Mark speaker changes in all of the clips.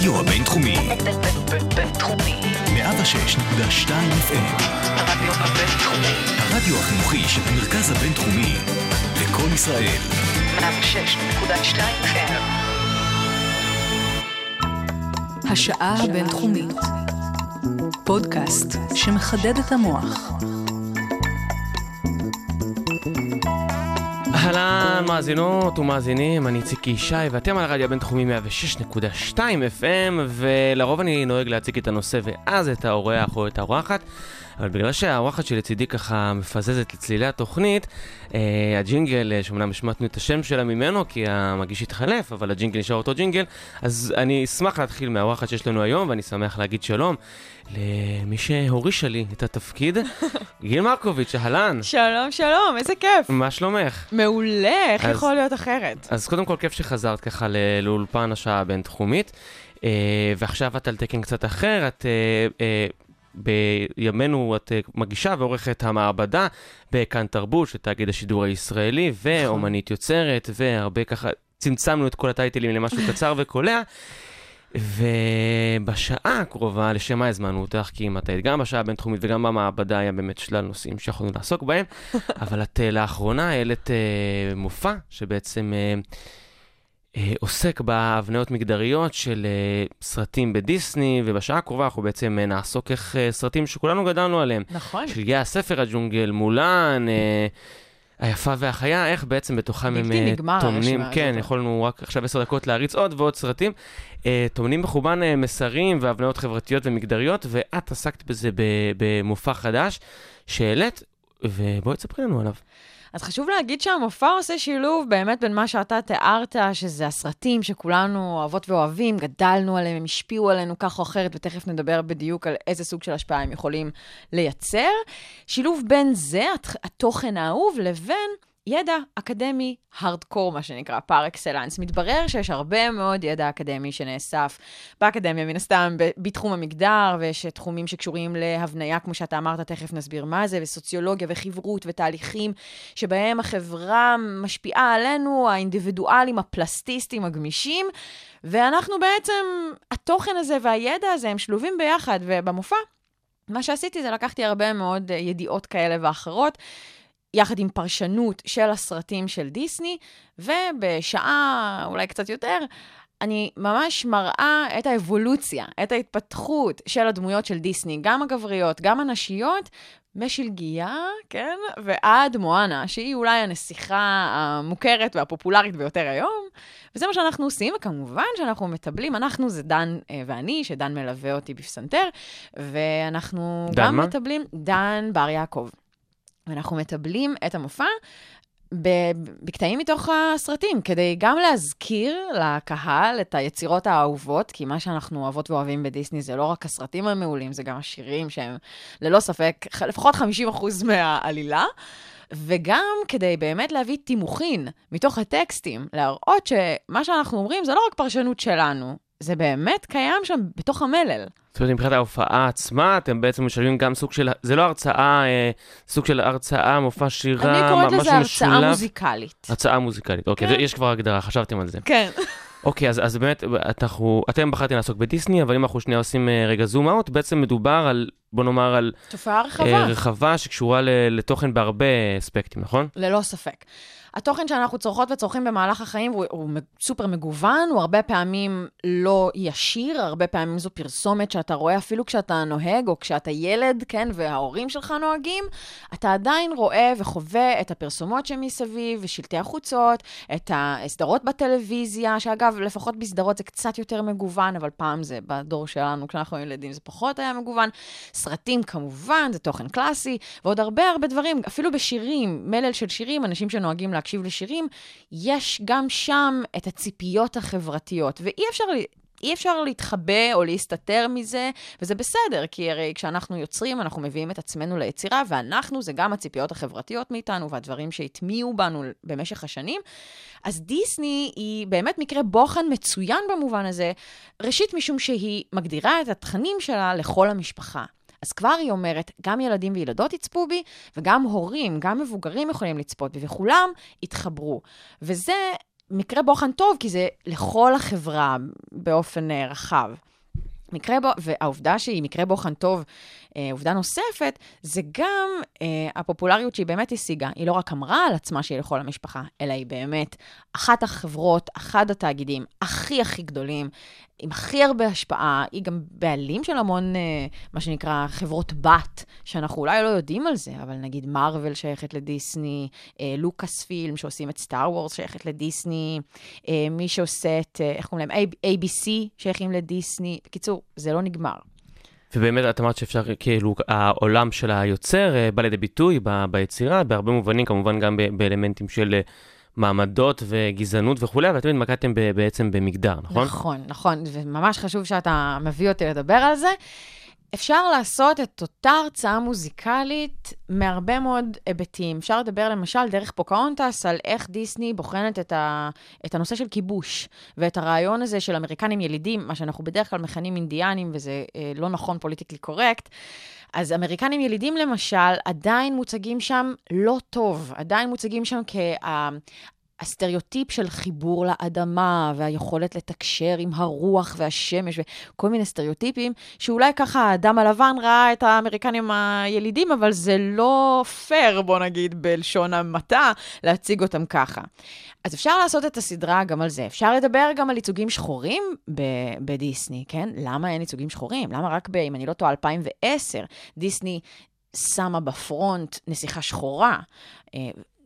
Speaker 1: הרדיו הבינתחומי.
Speaker 2: בינתחומי.
Speaker 1: 106.2 FM.
Speaker 2: הרדיו הבינתחומי.
Speaker 1: הרדיו החינוכי של המרכז הבינתחומי. לקום ישראל.
Speaker 2: 106.2 FM.
Speaker 3: השעה הבינתחומית. פודקאסט שמחדד את המוח.
Speaker 4: אהלן, מאזינות ומאזינים, אני איציק ישי, ואתם על הרדיו הבינתחומי 106.2 FM, ולרוב אני נוהג להציג את הנושא ואז את האורח או את האורחת, אבל בגלל שהאורחת שלצידי ככה מפזזת לצלילי התוכנית, אה, הג'ינגל, אה, שאומנם השמטנו את השם שלה ממנו, כי המגיש התחלף, אבל הג'ינגל נשאר אותו ג'ינגל, אז אני אשמח להתחיל מהאורחת שיש לנו היום, ואני שמח להגיד שלום למי שהורישה לי את התפקיד, גיל מרקוביץ', אהלן.
Speaker 5: שלום, שלום, איזה כיף.
Speaker 4: מה שלומך?
Speaker 5: מעולה, איך
Speaker 4: אז-
Speaker 5: יכול להיות אחרת?
Speaker 4: אז קודם כל, כיף שחזרת ככה לאולפן השעה הבינתחומית, אה, ועכשיו את על תקן קצת אחר, את... אה, אה, בימינו את אה, מגישה ועורכת המעבדה בכאן תרבות של תאגיד השידור הישראלי, ואומנית יוצרת, והרבה ככה, צמצמנו את כל הטייטלים למשהו קצר וקולע. ובשעה הקרובה, לשם מה הזמנו אותך? כי אם את היית גם בשעה הבינתחומית וגם במעבדה, היה באמת שלל נושאים שיכולנו לעסוק בהם, אבל את אה, לאחרונה העלית אה, מופע שבעצם אה, אה, עוסק בהבניות מגדריות של אה, סרטים בדיסני, ובשעה הקרובה אנחנו בעצם אה, נעסוק איך סרטים שכולנו גדלנו עליהם,
Speaker 5: נכון.
Speaker 4: של גאה הספר הג'ונגל, מולן, היפה והחיה, איך בעצם בתוכם הם אה, טומנים, כן. יכולנו רק עכשיו עשר דקות להריץ עוד ועוד סרטים, אה, טומנים בחובן אה, מסרים והבניות חברתיות ומגדריות, ואת עסקת בזה במופע חדש שהעלית, ובואי תספרי לנו עליו.
Speaker 5: אז חשוב להגיד שהמופע עושה שילוב באמת בין מה שאתה תיארת, שזה הסרטים שכולנו אוהבות ואוהבים, גדלנו עליהם, הם השפיעו עלינו כך או אחרת, ותכף נדבר בדיוק על איזה סוג של השפעה הם יכולים לייצר. שילוב בין זה, הת- התוכן האהוב, לבין ידע אקדמי הארדקור, מה שנקרא, פר אקסלנס. מתברר שיש הרבה מאוד ידע אקדמי שנאסף באקדמיה, מן הסתם, בתחום המגדר, ויש תחומים שקשורים להבניה, כמו שאתה אמרת, תכף נסביר מה זה, וסוציולוגיה וחברות ותהליכים שבהם החברה משפיעה עלינו, האינדיבידואלים, הפלסטיסטים, הגמישים, ואנחנו בעצם, התוכן הזה והידע הזה הם שלובים ביחד, ובמופע, מה שעשיתי זה לקחתי הרבה מאוד ידיעות כאלה ואחרות. יחד עם פרשנות של הסרטים של דיסני, ובשעה, אולי קצת יותר, אני ממש מראה את האבולוציה, את ההתפתחות של הדמויות של דיסני, גם הגבריות, גם הנשיות, משלגיה, כן, ועד מואנה, שהיא אולי הנסיכה המוכרת והפופולרית ביותר היום. וזה מה שאנחנו עושים, וכמובן שאנחנו מטבלים, אנחנו זה דן אה, ואני, שדן מלווה אותי בפסנתר, ואנחנו
Speaker 4: דן
Speaker 5: גם
Speaker 4: מה?
Speaker 5: מטבלים, דן בר יעקב. ואנחנו מטבלים את המופע בקטעים מתוך הסרטים, כדי גם להזכיר לקהל את היצירות האהובות, כי מה שאנחנו אוהבות ואוהבים בדיסני זה לא רק הסרטים המעולים, זה גם השירים שהם ללא ספק, לפחות 50% מהעלילה. וגם כדי באמת להביא תימוכין מתוך הטקסטים, להראות שמה שאנחנו אומרים זה לא רק פרשנות שלנו, זה באמת קיים שם בתוך המלל.
Speaker 4: זאת אומרת, מבחינת ההופעה עצמה, אתם בעצם משלבים גם סוג של, זה לא הרצאה, אה, סוג של הרצאה, מופע שירה,
Speaker 5: אני קוראת
Speaker 4: משהו
Speaker 5: לזה הרצאה
Speaker 4: משולב.
Speaker 5: מוזיקלית.
Speaker 4: הרצאה מוזיקלית, אוקיי,
Speaker 5: כן.
Speaker 4: זה- יש כבר הגדרה, חשבתם על זה.
Speaker 5: כן.
Speaker 4: אוקיי, אז, אז באמת, אנחנו, אתם בחרתם לעסוק בדיסני, אבל אם אנחנו שנייה עושים אה, רגע זום אאוט, בעצם מדובר על, בוא נאמר, על
Speaker 5: תופעה רחבה.
Speaker 4: אה, רחבה שקשורה ל, לתוכן בהרבה אספקטים, נכון?
Speaker 5: ללא ספק. התוכן שאנחנו צורכות וצורכים במהלך החיים הוא, הוא סופר מגוון, הוא הרבה פעמים לא ישיר, הרבה פעמים זו פרסומת שאתה רואה אפילו כשאתה נוהג או כשאתה ילד, כן, וההורים שלך נוהגים, אתה עדיין רואה וחווה את הפרסומות שמסביב, ושלטי החוצות, את הסדרות בטלוויזיה, שאגב, לפחות בסדרות זה קצת יותר מגוון, אבל פעם זה, בדור שלנו, כשאנחנו ילדים, זה פחות היה מגוון. סרטים כמובן, זה תוכן קלאסי, ועוד הרבה הרבה דברים, אפילו בשירים, מלל של שירים, אנשים שנוהגים להקשיב לשירים, יש גם שם את הציפיות החברתיות, ואי אפשר... אי אפשר להתחבא או להסתתר מזה, וזה בסדר, כי הרי כשאנחנו יוצרים, אנחנו מביאים את עצמנו ליצירה, ואנחנו זה גם הציפיות החברתיות מאיתנו והדברים שהטמיעו בנו במשך השנים. אז דיסני היא באמת מקרה בוחן מצוין במובן הזה, ראשית משום שהיא מגדירה את התכנים שלה לכל המשפחה. אז כבר היא אומרת, גם ילדים וילדות יצפו בי, וגם הורים, גם מבוגרים יכולים לצפות בי, וכולם יתחברו. וזה מקרה בוחן טוב, כי זה לכל החברה באופן אה, רחב. מקרה בו, והעובדה שהיא מקרה בוחן טוב, עובדה נוספת, זה גם אה, הפופולריות שהיא באמת השיגה. היא לא רק אמרה על עצמה שהיא לכל המשפחה, אלא היא באמת אחת החברות, אחד התאגידים הכי הכי גדולים, עם הכי הרבה השפעה. היא גם בעלים של המון, אה, מה שנקרא, חברות בת, שאנחנו אולי לא יודעים על זה, אבל נגיד מארוול שייכת לדיסני, אה, לוקאס פילם שעושים את סטאר וורס שייכת לדיסני, אה, מי שעושה את, אה, איך קוראים להם? ABC שייכים לדיסני. בקיצור, זה לא נגמר.
Speaker 4: ובאמת, את אמרת שאפשר, כאילו, העולם של היוצר אה, בא לידי ביטוי ב- ביצירה, בהרבה מובנים, כמובן גם ב- באלמנטים של אה, מעמדות וגזענות וכולי, אבל אתם התמקדתם בעצם במגדר, נכון?
Speaker 5: נכון, נכון, וממש חשוב שאתה מביא אותי לדבר על זה. אפשר לעשות את אותה הרצאה מוזיקלית מהרבה מאוד היבטים. אפשר לדבר למשל דרך פוקהונטס על איך דיסני בוחנת את, ה, את הנושא של כיבוש, ואת הרעיון הזה של אמריקנים ילידים, מה שאנחנו בדרך כלל מכנים אינדיאנים, וזה אה, לא נכון פוליטיקלי קורקט. אז אמריקנים ילידים למשל, עדיין מוצגים שם לא טוב, עדיין מוצגים שם כ... הסטריאוטיפ של חיבור לאדמה, והיכולת לתקשר עם הרוח והשמש, וכל מיני סטריאוטיפים, שאולי ככה האדם הלבן ראה את האמריקנים הילידים, אבל זה לא פייר, בוא נגיד, בלשון המעטה, להציג אותם ככה. אז אפשר לעשות את הסדרה גם על זה. אפשר לדבר גם על ייצוגים שחורים ב- בדיסני, כן? למה אין ייצוגים שחורים? למה רק ב, אם אני לא טועה, 2010, דיסני שמה ב front נסיכה שחורה?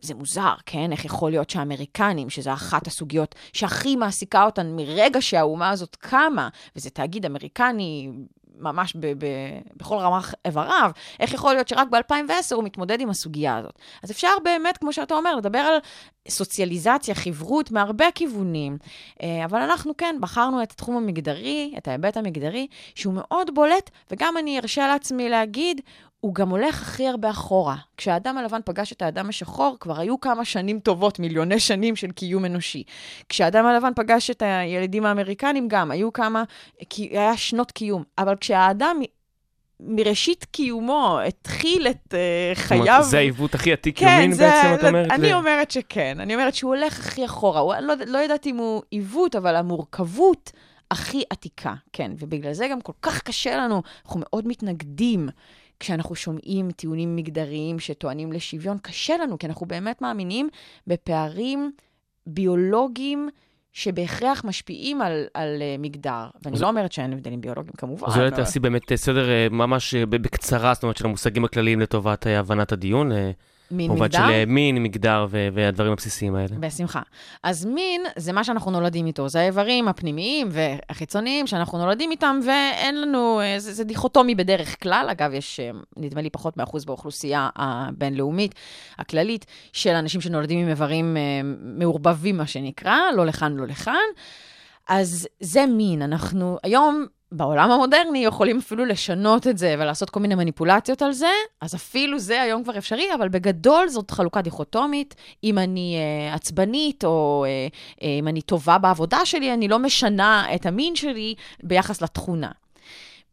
Speaker 5: זה מוזר, כן? איך יכול להיות שהאמריקנים, שזו אחת הסוגיות שהכי מעסיקה אותן מרגע שהאומה הזאת קמה, וזה תאגיד אמריקני ממש ב- ב- בכל רמ"ח איבריו, איך יכול להיות שרק ב-2010 הוא מתמודד עם הסוגיה הזאת? אז אפשר באמת, כמו שאתה אומר, לדבר על סוציאליזציה, חברות, מהרבה כיוונים. אה, אבל אנחנו כן, בחרנו את התחום המגדרי, את ההיבט המגדרי, שהוא מאוד בולט, וגם אני ארשה לעצמי להגיד, הוא גם הולך הכי הרבה אחורה. כשהאדם הלבן פגש את האדם השחור, כבר היו כמה שנים טובות, מיליוני שנים של קיום אנושי. כשהאדם הלבן פגש את הילדים האמריקנים, גם היו כמה, היה שנות קיום. אבל כשהאדם מראשית קיומו התחיל את uh,
Speaker 4: זאת אומרת,
Speaker 5: חייו...
Speaker 4: זה העיוות הכי עתיק
Speaker 5: כן,
Speaker 4: יומין
Speaker 5: זה,
Speaker 4: בעצם, את אומרת?
Speaker 5: אני
Speaker 4: ל-
Speaker 5: אומרת שכן. אני אומרת שהוא הולך הכי אחורה. הוא, לא, לא יודעת אם הוא עיוות, אבל המורכבות הכי עתיקה, כן. ובגלל זה גם כל כך קשה לנו, אנחנו מאוד מתנגדים. כשאנחנו שומעים טיעונים מגדריים שטוענים לשוויון, קשה לנו, כי אנחנו באמת מאמינים בפערים ביולוגיים שבהכרח משפיעים על, על uh, מגדר. ואני לא אומרת שאין הבדלים ביולוגיים, כמובן.
Speaker 4: אז אולי תעשי באמת אה, סדר אה, ממש אה, בקצרה, זאת אומרת, של המושגים הכלליים לטובת אה, הבנת הדיון.
Speaker 5: מין
Speaker 4: במובן
Speaker 5: מגדר?
Speaker 4: של אה, מין, מגדר ו- והדברים הבסיסיים האלה.
Speaker 5: בשמחה. אז מין זה מה שאנחנו נולדים איתו, זה האיברים הפנימיים והחיצוניים שאנחנו נולדים איתם, ואין לנו, אה, זה, זה דיכוטומי בדרך כלל. אגב, יש, אה, נדמה לי, פחות מאחוז באוכלוסייה הבינלאומית, הכללית, של אנשים שנולדים עם איברים מעורבבים, מה שנקרא, לא לכאן, לא לכאן. אז זה מין, אנחנו היום... בעולם המודרני יכולים אפילו לשנות את זה ולעשות כל מיני מניפולציות על זה, אז אפילו זה היום כבר אפשרי, אבל בגדול זאת חלוקה דיכוטומית. אם אני uh, עצבנית או uh, uh, אם אני טובה בעבודה שלי, אני לא משנה את המין שלי ביחס לתכונה.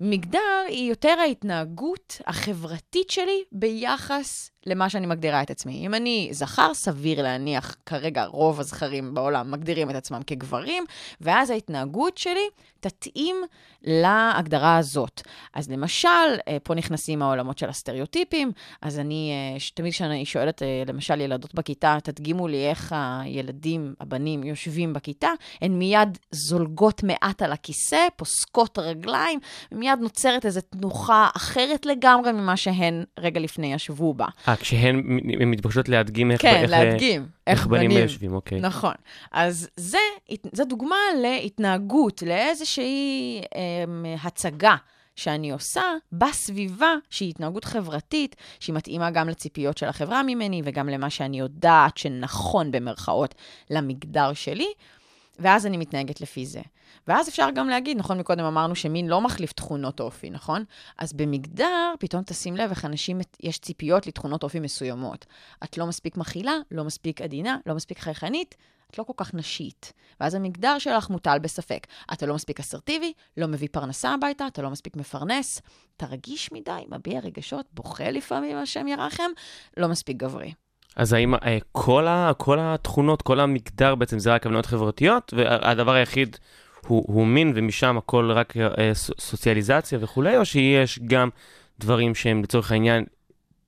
Speaker 5: מגדר היא יותר ההתנהגות החברתית שלי ביחס למה שאני מגדירה את עצמי. אם אני זכר, סביר להניח, כרגע רוב הזכרים בעולם מגדירים את עצמם כגברים, ואז ההתנהגות שלי תתאים להגדרה הזאת. אז למשל, אה, פה נכנסים העולמות של הסטריאוטיפים, אז אני, אה, תמיד כשאני שואלת, אה, למשל, ילדות בכיתה, תדגימו לי איך הילדים, הבנים, יושבים בכיתה, הן מיד זולגות מעט על הכיסא, פוסקות רגליים, ומיד נוצרת איזו תנוחה אחרת לגמרי ממה שהן רגע לפני ישבו בה.
Speaker 4: אה, כשהן מתבקשות להדגים איך...
Speaker 5: כן,
Speaker 4: איך, אה,
Speaker 5: להדגים.
Speaker 4: איך בנים יושבים, אוקיי.
Speaker 5: נכון. אז זה, זו דוגמה להתנהגות, לאיזושהי אמ, הצגה שאני עושה בסביבה, שהיא התנהגות חברתית, שהיא מתאימה גם לציפיות של החברה ממני, וגם למה שאני יודעת שנכון במרכאות למגדר שלי, ואז אני מתנהגת לפי זה. ואז אפשר גם להגיד, נכון, מקודם אמרנו שמין לא מחליף תכונות אופי, נכון? אז במגדר, פתאום תשים לב איך אנשים, יש ציפיות לתכונות אופי מסוימות. את לא מספיק מכילה, לא מספיק עדינה, לא מספיק חייכנית, את לא כל כך נשית. ואז המגדר שלך מוטל בספק. אתה לא מספיק אסרטיבי, לא מביא פרנסה הביתה, אתה לא מספיק מפרנס, אתה רגיש מדי, מביע רגשות, בוכה לפעמים, השם ירחם, לא מספיק גברי.
Speaker 4: אז האם אה, כל, ה, כל התכונות, כל המגדר בעצם זה רק הבניות חברתיות, והדבר היחיד הוא, הוא מין ומשם הכל רק אה, סוציאליזציה וכולי, או שיש גם דברים שהם לצורך העניין,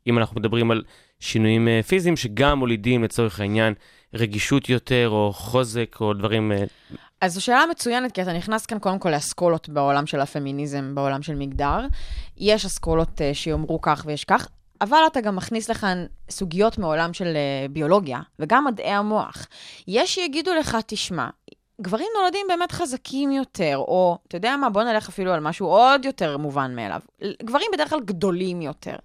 Speaker 4: אם אנחנו מדברים על שינויים אה, פיזיים, שגם מולידים לצורך העניין רגישות יותר, או חוזק, או דברים... אה,
Speaker 5: אז זו שאלה מצוינת, כי אתה נכנס כאן קודם כל לאסכולות בעולם של הפמיניזם, בעולם של מגדר. יש אסכולות uh, שיאמרו כך ויש כך, אבל אתה גם מכניס לכאן סוגיות מעולם של uh, ביולוגיה, וגם מדעי המוח. יש שיגידו לך, תשמע, גברים נולדים באמת חזקים יותר, או, אתה יודע מה, בוא נלך אפילו על משהו עוד יותר מובן מאליו. גברים בדרך כלל גדולים יותר.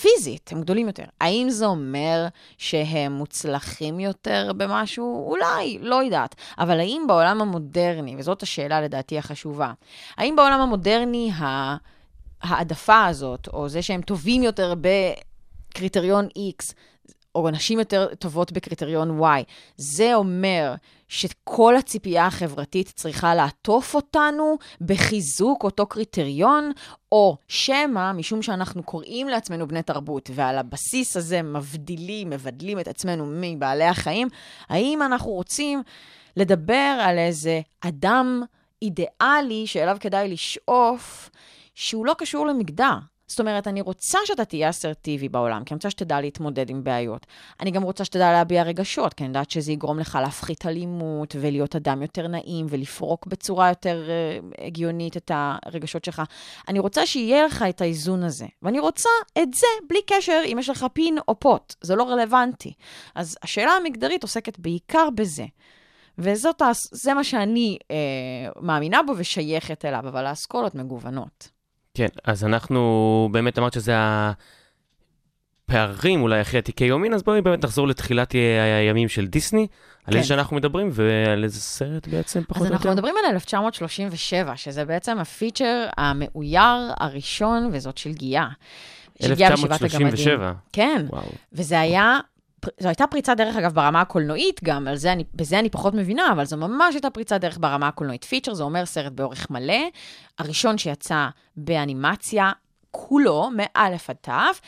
Speaker 5: פיזית, הם גדולים יותר. האם זה אומר שהם מוצלחים יותר במשהו? אולי, לא יודעת. אבל האם בעולם המודרני, וזאת השאלה לדעתי החשובה, האם בעולם המודרני העדפה הזאת, או זה שהם טובים יותר בקריטריון X, או נשים יותר טובות בקריטריון Y, זה אומר שכל הציפייה החברתית צריכה לעטוף אותנו בחיזוק אותו קריטריון, או שמא, משום שאנחנו קוראים לעצמנו בני תרבות, ועל הבסיס הזה מבדילים, מבדלים את עצמנו מבעלי החיים, האם אנחנו רוצים לדבר על איזה אדם אידיאלי שאליו כדאי לשאוף, שהוא לא קשור למגדר? זאת אומרת, אני רוצה שאתה תהיה אסרטיבי בעולם, כי אני רוצה שתדע להתמודד עם בעיות. אני גם רוצה שתדע להביע רגשות, כי אני יודעת שזה יגרום לך להפחית אלימות, ולהיות אדם יותר נעים, ולפרוק בצורה יותר uh, הגיונית את הרגשות שלך. אני רוצה שיהיה לך את האיזון הזה. ואני רוצה את זה בלי קשר אם יש לך פין או פוט. זה לא רלוונטי. אז השאלה המגדרית עוסקת בעיקר בזה. וזה מה שאני אה, מאמינה בו ושייכת אליו, אבל האסכולות מגוונות.
Speaker 4: כן, אז אנחנו, באמת אמרת שזה הפערים אולי הכי עתיקי יומין, אז בואי באמת נחזור לתחילת הימים של דיסני, על
Speaker 5: כן.
Speaker 4: איזה שאנחנו מדברים ועל איזה סרט בעצם פחות או
Speaker 5: אז
Speaker 4: יותר.
Speaker 5: אנחנו מדברים על 1937, שזה בעצם הפיצ'ר המאויר הראשון, וזאת של גיאה. של גיאה בשבעת הגמדים.
Speaker 4: 1937.
Speaker 5: כן,
Speaker 4: וואו.
Speaker 5: וזה היה... זו הייתה פריצת דרך, אגב, ברמה הקולנועית גם, זה אני, בזה אני פחות מבינה, אבל זו ממש הייתה פריצת דרך ברמה הקולנועית. פיצ'ר זה אומר סרט באורך מלא, הראשון שיצא באנימציה, כולו, מאלף עד תף.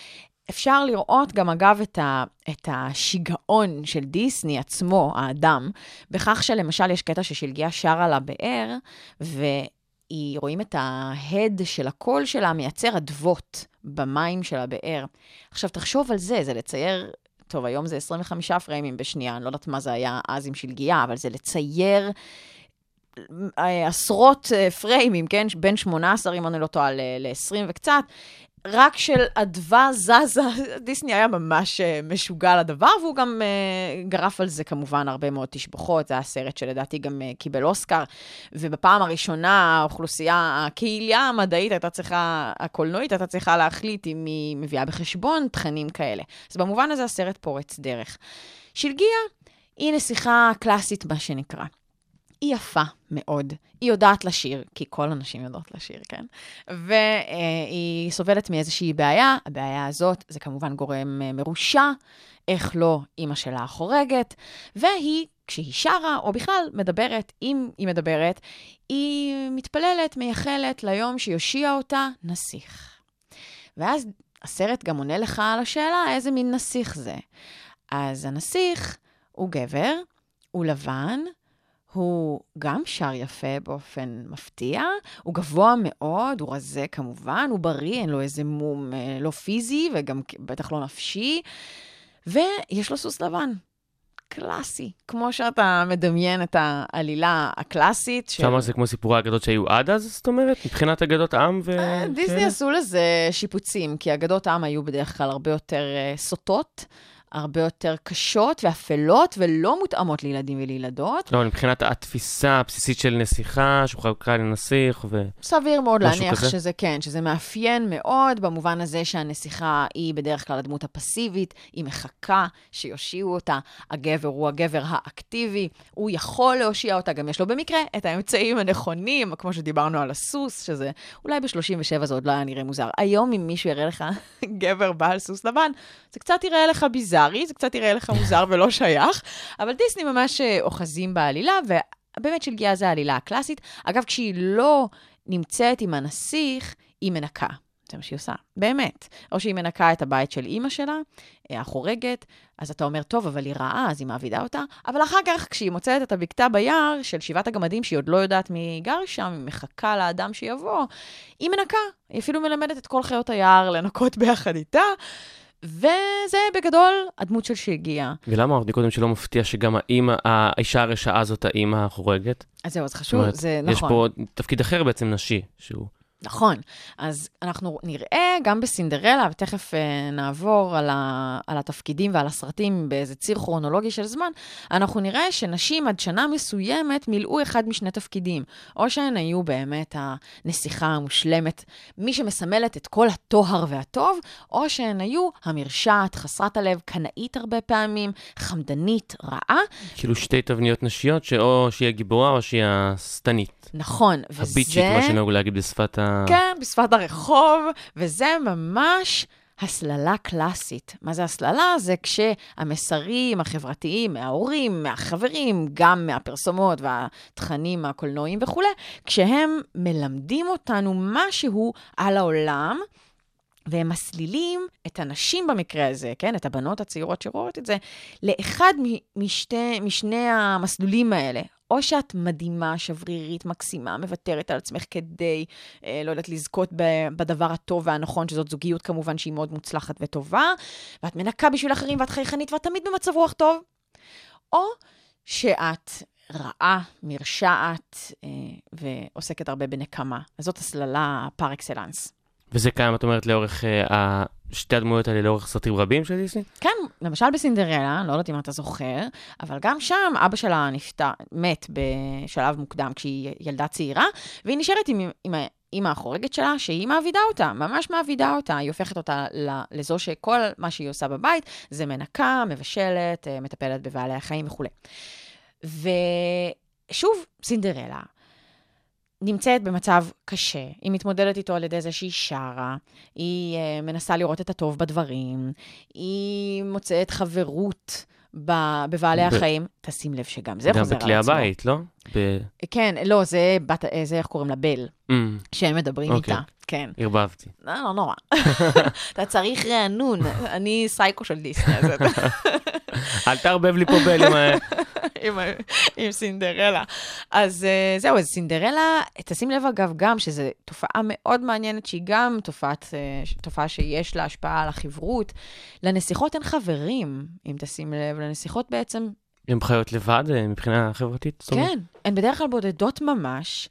Speaker 5: אפשר לראות גם, אגב, את, ה, את השיגעון של דיסני עצמו, האדם, בכך שלמשל יש קטע ששלגיה שרה לה באר, והיא, רואים את ההד של הקול שלה מייצר אדוות במים של הבאר. עכשיו, תחשוב על זה, זה לצייר טוב, היום זה 25 פריימים בשנייה, אני לא יודעת מה זה היה אז עם שלגיה, אבל זה לצייר אה, עשרות אה, פריימים, כן? בין 18, אם אני לא טועה, ל-20 וקצת. רק של אדווה זזה, דיסני היה ממש uh, משוגע לדבר, והוא גם uh, גרף על זה כמובן הרבה מאוד תשבחות, זה היה סרט שלדעתי גם uh, קיבל אוסקר, ובפעם הראשונה האוכלוסייה, הקהילה המדעית הייתה צריכה, הקולנועית הייתה צריכה להחליט אם היא מביאה בחשבון תכנים כאלה. אז במובן הזה הסרט פורץ דרך. שלגיה היא נסיכה קלאסית, מה שנקרא. היא יפה מאוד. היא יודעת לשיר, כי כל הנשים יודעות לשיר, כן? והיא סובלת מאיזושהי בעיה, הבעיה הזאת זה כמובן גורם אה, מרושע, איך לא אימא שלה חורגת, והיא, כשהיא שרה, או בכלל מדברת, אם היא מדברת, היא מתפללת, מייחלת ליום שיושיע אותה נסיך. ואז הסרט גם עונה לך על השאלה איזה מין נסיך זה. אז הנסיך הוא גבר, הוא לבן, הוא גם שר יפה באופן מפתיע, הוא גבוה מאוד, הוא רזה כמובן, הוא בריא, אין לו איזה מום אה, לא פיזי וגם בטח לא נפשי, ויש לו סוס לבן. קלאסי, כמו שאתה מדמיין את העלילה הקלאסית.
Speaker 4: של... שם זה כמו סיפורי האגדות שהיו עד אז, זאת אומרת? מבחינת אגדות עם ו...
Speaker 5: אה, דיסני עשו לזה שיפוצים, כי אגדות עם היו בדרך כלל הרבה יותר uh, סוטות. הרבה יותר קשות ואפלות ולא מותאמות לילדים ולילדות.
Speaker 4: לא, מבחינת התפיסה הבסיסית של נסיכה, שהוא חלקה לנסיך ו...
Speaker 5: סביר מאוד להניח כזה? שזה כן, שזה מאפיין מאוד, במובן הזה שהנסיכה היא בדרך כלל הדמות הפסיבית, היא מחכה שיושיעו אותה, הגבר הוא הגבר האקטיבי, הוא יכול להושיע אותה, גם יש לו במקרה את האמצעים הנכונים, כמו שדיברנו על הסוס, שזה אולי ב-37 זה עוד לא היה נראה מוזר. היום אם מישהו יראה לך גבר בעל סוס לבן, זה קצת יראה לך ביזאר. ביזארי, זה קצת יראה לך מוזר ולא שייך, אבל דיסני ממש אה, אוחזים בעלילה, ובאמת של גיאה זה העלילה הקלאסית. אגב, כשהיא לא נמצאת עם הנסיך, היא מנקה. זה מה שהיא עושה, באמת. או שהיא מנקה את הבית של אימא שלה, אה, החורגת, אז אתה אומר, טוב, אבל היא רעה, אז היא מעבידה אותה. אבל אחר כך, כשהיא מוצאת את הבקתה ביער של שבעת הגמדים, שהיא עוד לא יודעת מי גר שם, היא מחכה לאדם שיבוא, היא מנקה. היא אפילו מלמדת את כל חיות היער לנקות ביחד איתה. וזה בגדול הדמות של שהגיעה.
Speaker 4: ולמה אמרתי קודם שלא מפתיע שגם האימא, האישה הרשעה זאת האימא החורגת?
Speaker 5: אז זהו, אז
Speaker 4: זאת
Speaker 5: חשוב,
Speaker 4: אומרת,
Speaker 5: זה
Speaker 4: יש
Speaker 5: נכון.
Speaker 4: פה תפקיד אחר בעצם נשי, שהוא...
Speaker 5: נכון. אז אנחנו נראה גם בסינדרלה, ותכף אה, נעבור על, ה, על התפקידים ועל הסרטים באיזה ציר כרונולוגי של זמן, אנחנו נראה שנשים עד שנה מסוימת מילאו אחד משני תפקידים. או שהן היו באמת הנסיכה המושלמת, מי שמסמלת את כל הטוהר והטוב, או שהן היו המרשעת, חסרת הלב, קנאית הרבה פעמים, חמדנית, רעה.
Speaker 4: כאילו שתי תבניות נשיות, שאו שהיא הגיבורה או שהיא השטנית.
Speaker 5: נכון, וזה...
Speaker 4: הביצ'ית, מה שנהוג להגיד בשפת ה...
Speaker 5: כן, בשפת הרחוב, וזה ממש הסללה קלאסית. מה זה הסללה? זה כשהמסרים החברתיים מההורים, מהחברים, גם מהפרסומות והתכנים הקולנועיים וכולי, כשהם מלמדים אותנו משהו על העולם, והם מסלילים את הנשים במקרה הזה, כן? את הבנות הצעירות שרואות את זה, לאחד משתי, משני המסלולים האלה. או שאת מדהימה, שברירית, מקסימה, מוותרת על עצמך כדי, אה, לא יודעת, לזכות בדבר הטוב והנכון, שזאת זוגיות כמובן שהיא מאוד מוצלחת וטובה, ואת מנקה בשביל אחרים ואת חייכנית ואת תמיד במצב רוח טוב. או שאת רעה, מרשעת, אה, ועוסקת הרבה בנקמה. אז זאת הסללה פר אקסלנס.
Speaker 4: וזה קיים, את אומרת, לאורך אה, ה- שתי הדמויות האלה, לאורך סרטים רבים של דיסני?
Speaker 5: כן, למשל בסינדרלה, לא יודעת אם אתה זוכר, אבל גם שם אבא שלה נפטר, מת בשלב מוקדם כשהיא ילדה צעירה, והיא נשארת עם, עם האימא החורגת שלה, שהיא מעבידה אותה, ממש מעבידה אותה. היא הופכת אותה לזו שכל מה שהיא עושה בבית זה מנקה, מבשלת, אה, מטפלת בבעלי החיים וכולי. ושוב, סינדרלה. נמצאת במצב קשה, היא מתמודדת איתו על ידי זה שהיא שרה, היא uh, מנסה לראות את הטוב בדברים, היא מוצאת חברות ב- בבעלי
Speaker 4: ב-
Speaker 5: החיים. תשים לב שגם זה
Speaker 4: גם
Speaker 5: חוזר על
Speaker 4: בכלי
Speaker 5: עצמו.
Speaker 4: הבית, לא? ב...
Speaker 5: כן, לא, זה, בת, אה, זה איך קוראים לה? בל,
Speaker 4: אמ,
Speaker 5: שהם מדברים
Speaker 4: אוקיי.
Speaker 5: איתה. כן.
Speaker 4: ערבבתי.
Speaker 5: לא, לא נורא. אתה צריך רענון, אני סייקו של דיסני.
Speaker 4: אל תערבב לי פה בל עם ה...
Speaker 5: עם, עם סינדרלה. אז אה, זהו, אז סינדרלה, תשים לב אגב גם שזו תופעה מאוד מעניינת, שהיא גם תופעת, ש- תופעה שיש לה השפעה על החברות. לנסיכות אין חברים, אם תשים לב, לנסיכות בעצם,
Speaker 4: הן חיות לבד אה, מבחינה חברתית?
Speaker 5: כן, הן בדרך כלל בודדות ממש,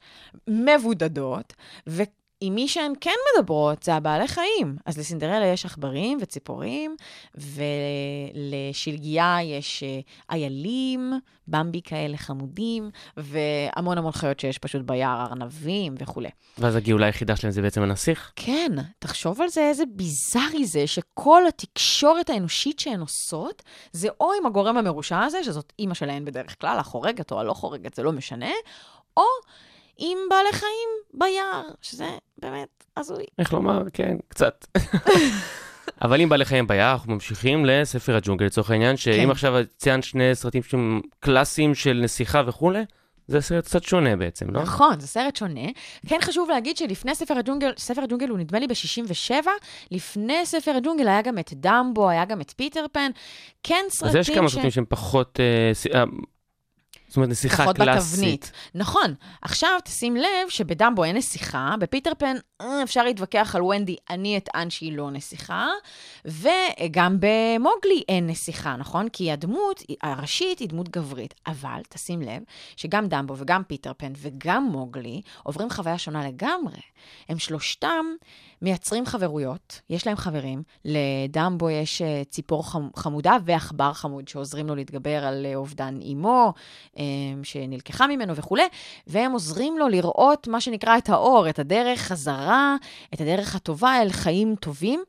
Speaker 5: מבודדות, ו... עם מי שהן כן מדברות זה הבעלי חיים. אז לסינדרלה יש עכברים וציפורים, ולשלגיה יש אה, איילים, במבי כאלה חמודים, והמון המון חיות שיש פשוט ביער, ארנבים וכולי.
Speaker 4: ואז הגאולה היחידה שלהם זה בעצם הנסיך?
Speaker 5: כן, תחשוב על זה, איזה ביזארי זה, שכל התקשורת האנושית שהן עושות, זה או עם הגורם המרושע הזה, שזאת אימא שלהן בדרך כלל, החורגת או הלא חורגת, זה לא משנה, או עם בעלי חיים ביער, שזה באמת הזוי.
Speaker 4: איך לומר? כן, קצת. אבל אם בעלי חיים ביער, אנחנו ממשיכים לספר הג'ונגל לצורך העניין, שאם
Speaker 5: כן.
Speaker 4: עכשיו ציינת שני סרטים שהם קלאסיים של נסיכה וכולי, זה סרט קצת שונה בעצם, לא?
Speaker 5: נכון, זה סרט שונה. כן חשוב להגיד שלפני ספר הג'ונגל, ספר הג'ונגל הוא נדמה לי ב-67, לפני ספר הג'ונגל היה גם את דמבו, היה גם את פיטר פן. כן סרטים
Speaker 4: אז יש כמה
Speaker 5: ש-
Speaker 4: סרטים שהם פחות... אה, אה, זאת אומרת, נסיכה
Speaker 5: פחות
Speaker 4: קלאסית.
Speaker 5: בתבנית. נכון. עכשיו, תשים לב שבדמבו אין נסיכה, בפיטר פן אה, אפשר להתווכח על ונדי, אני אטען שהיא לא נסיכה, וגם במוגלי אין נסיכה, נכון? כי הדמות הראשית היא דמות גברית. אבל תשים לב שגם דמבו וגם פיטר פן וגם מוגלי עוברים חוויה שונה לגמרי. הם שלושתם מייצרים חברויות, יש להם חברים. לדמבו יש אה, ציפור חמ- חמודה ועכבר חמוד שעוזרים לו להתגבר על אה, אובדן אימו, אה, שנלקחה ממנו וכולי, והם עוזרים לו לראות מה שנקרא את האור, את הדרך חזרה, את הדרך הטובה אל חיים טובים.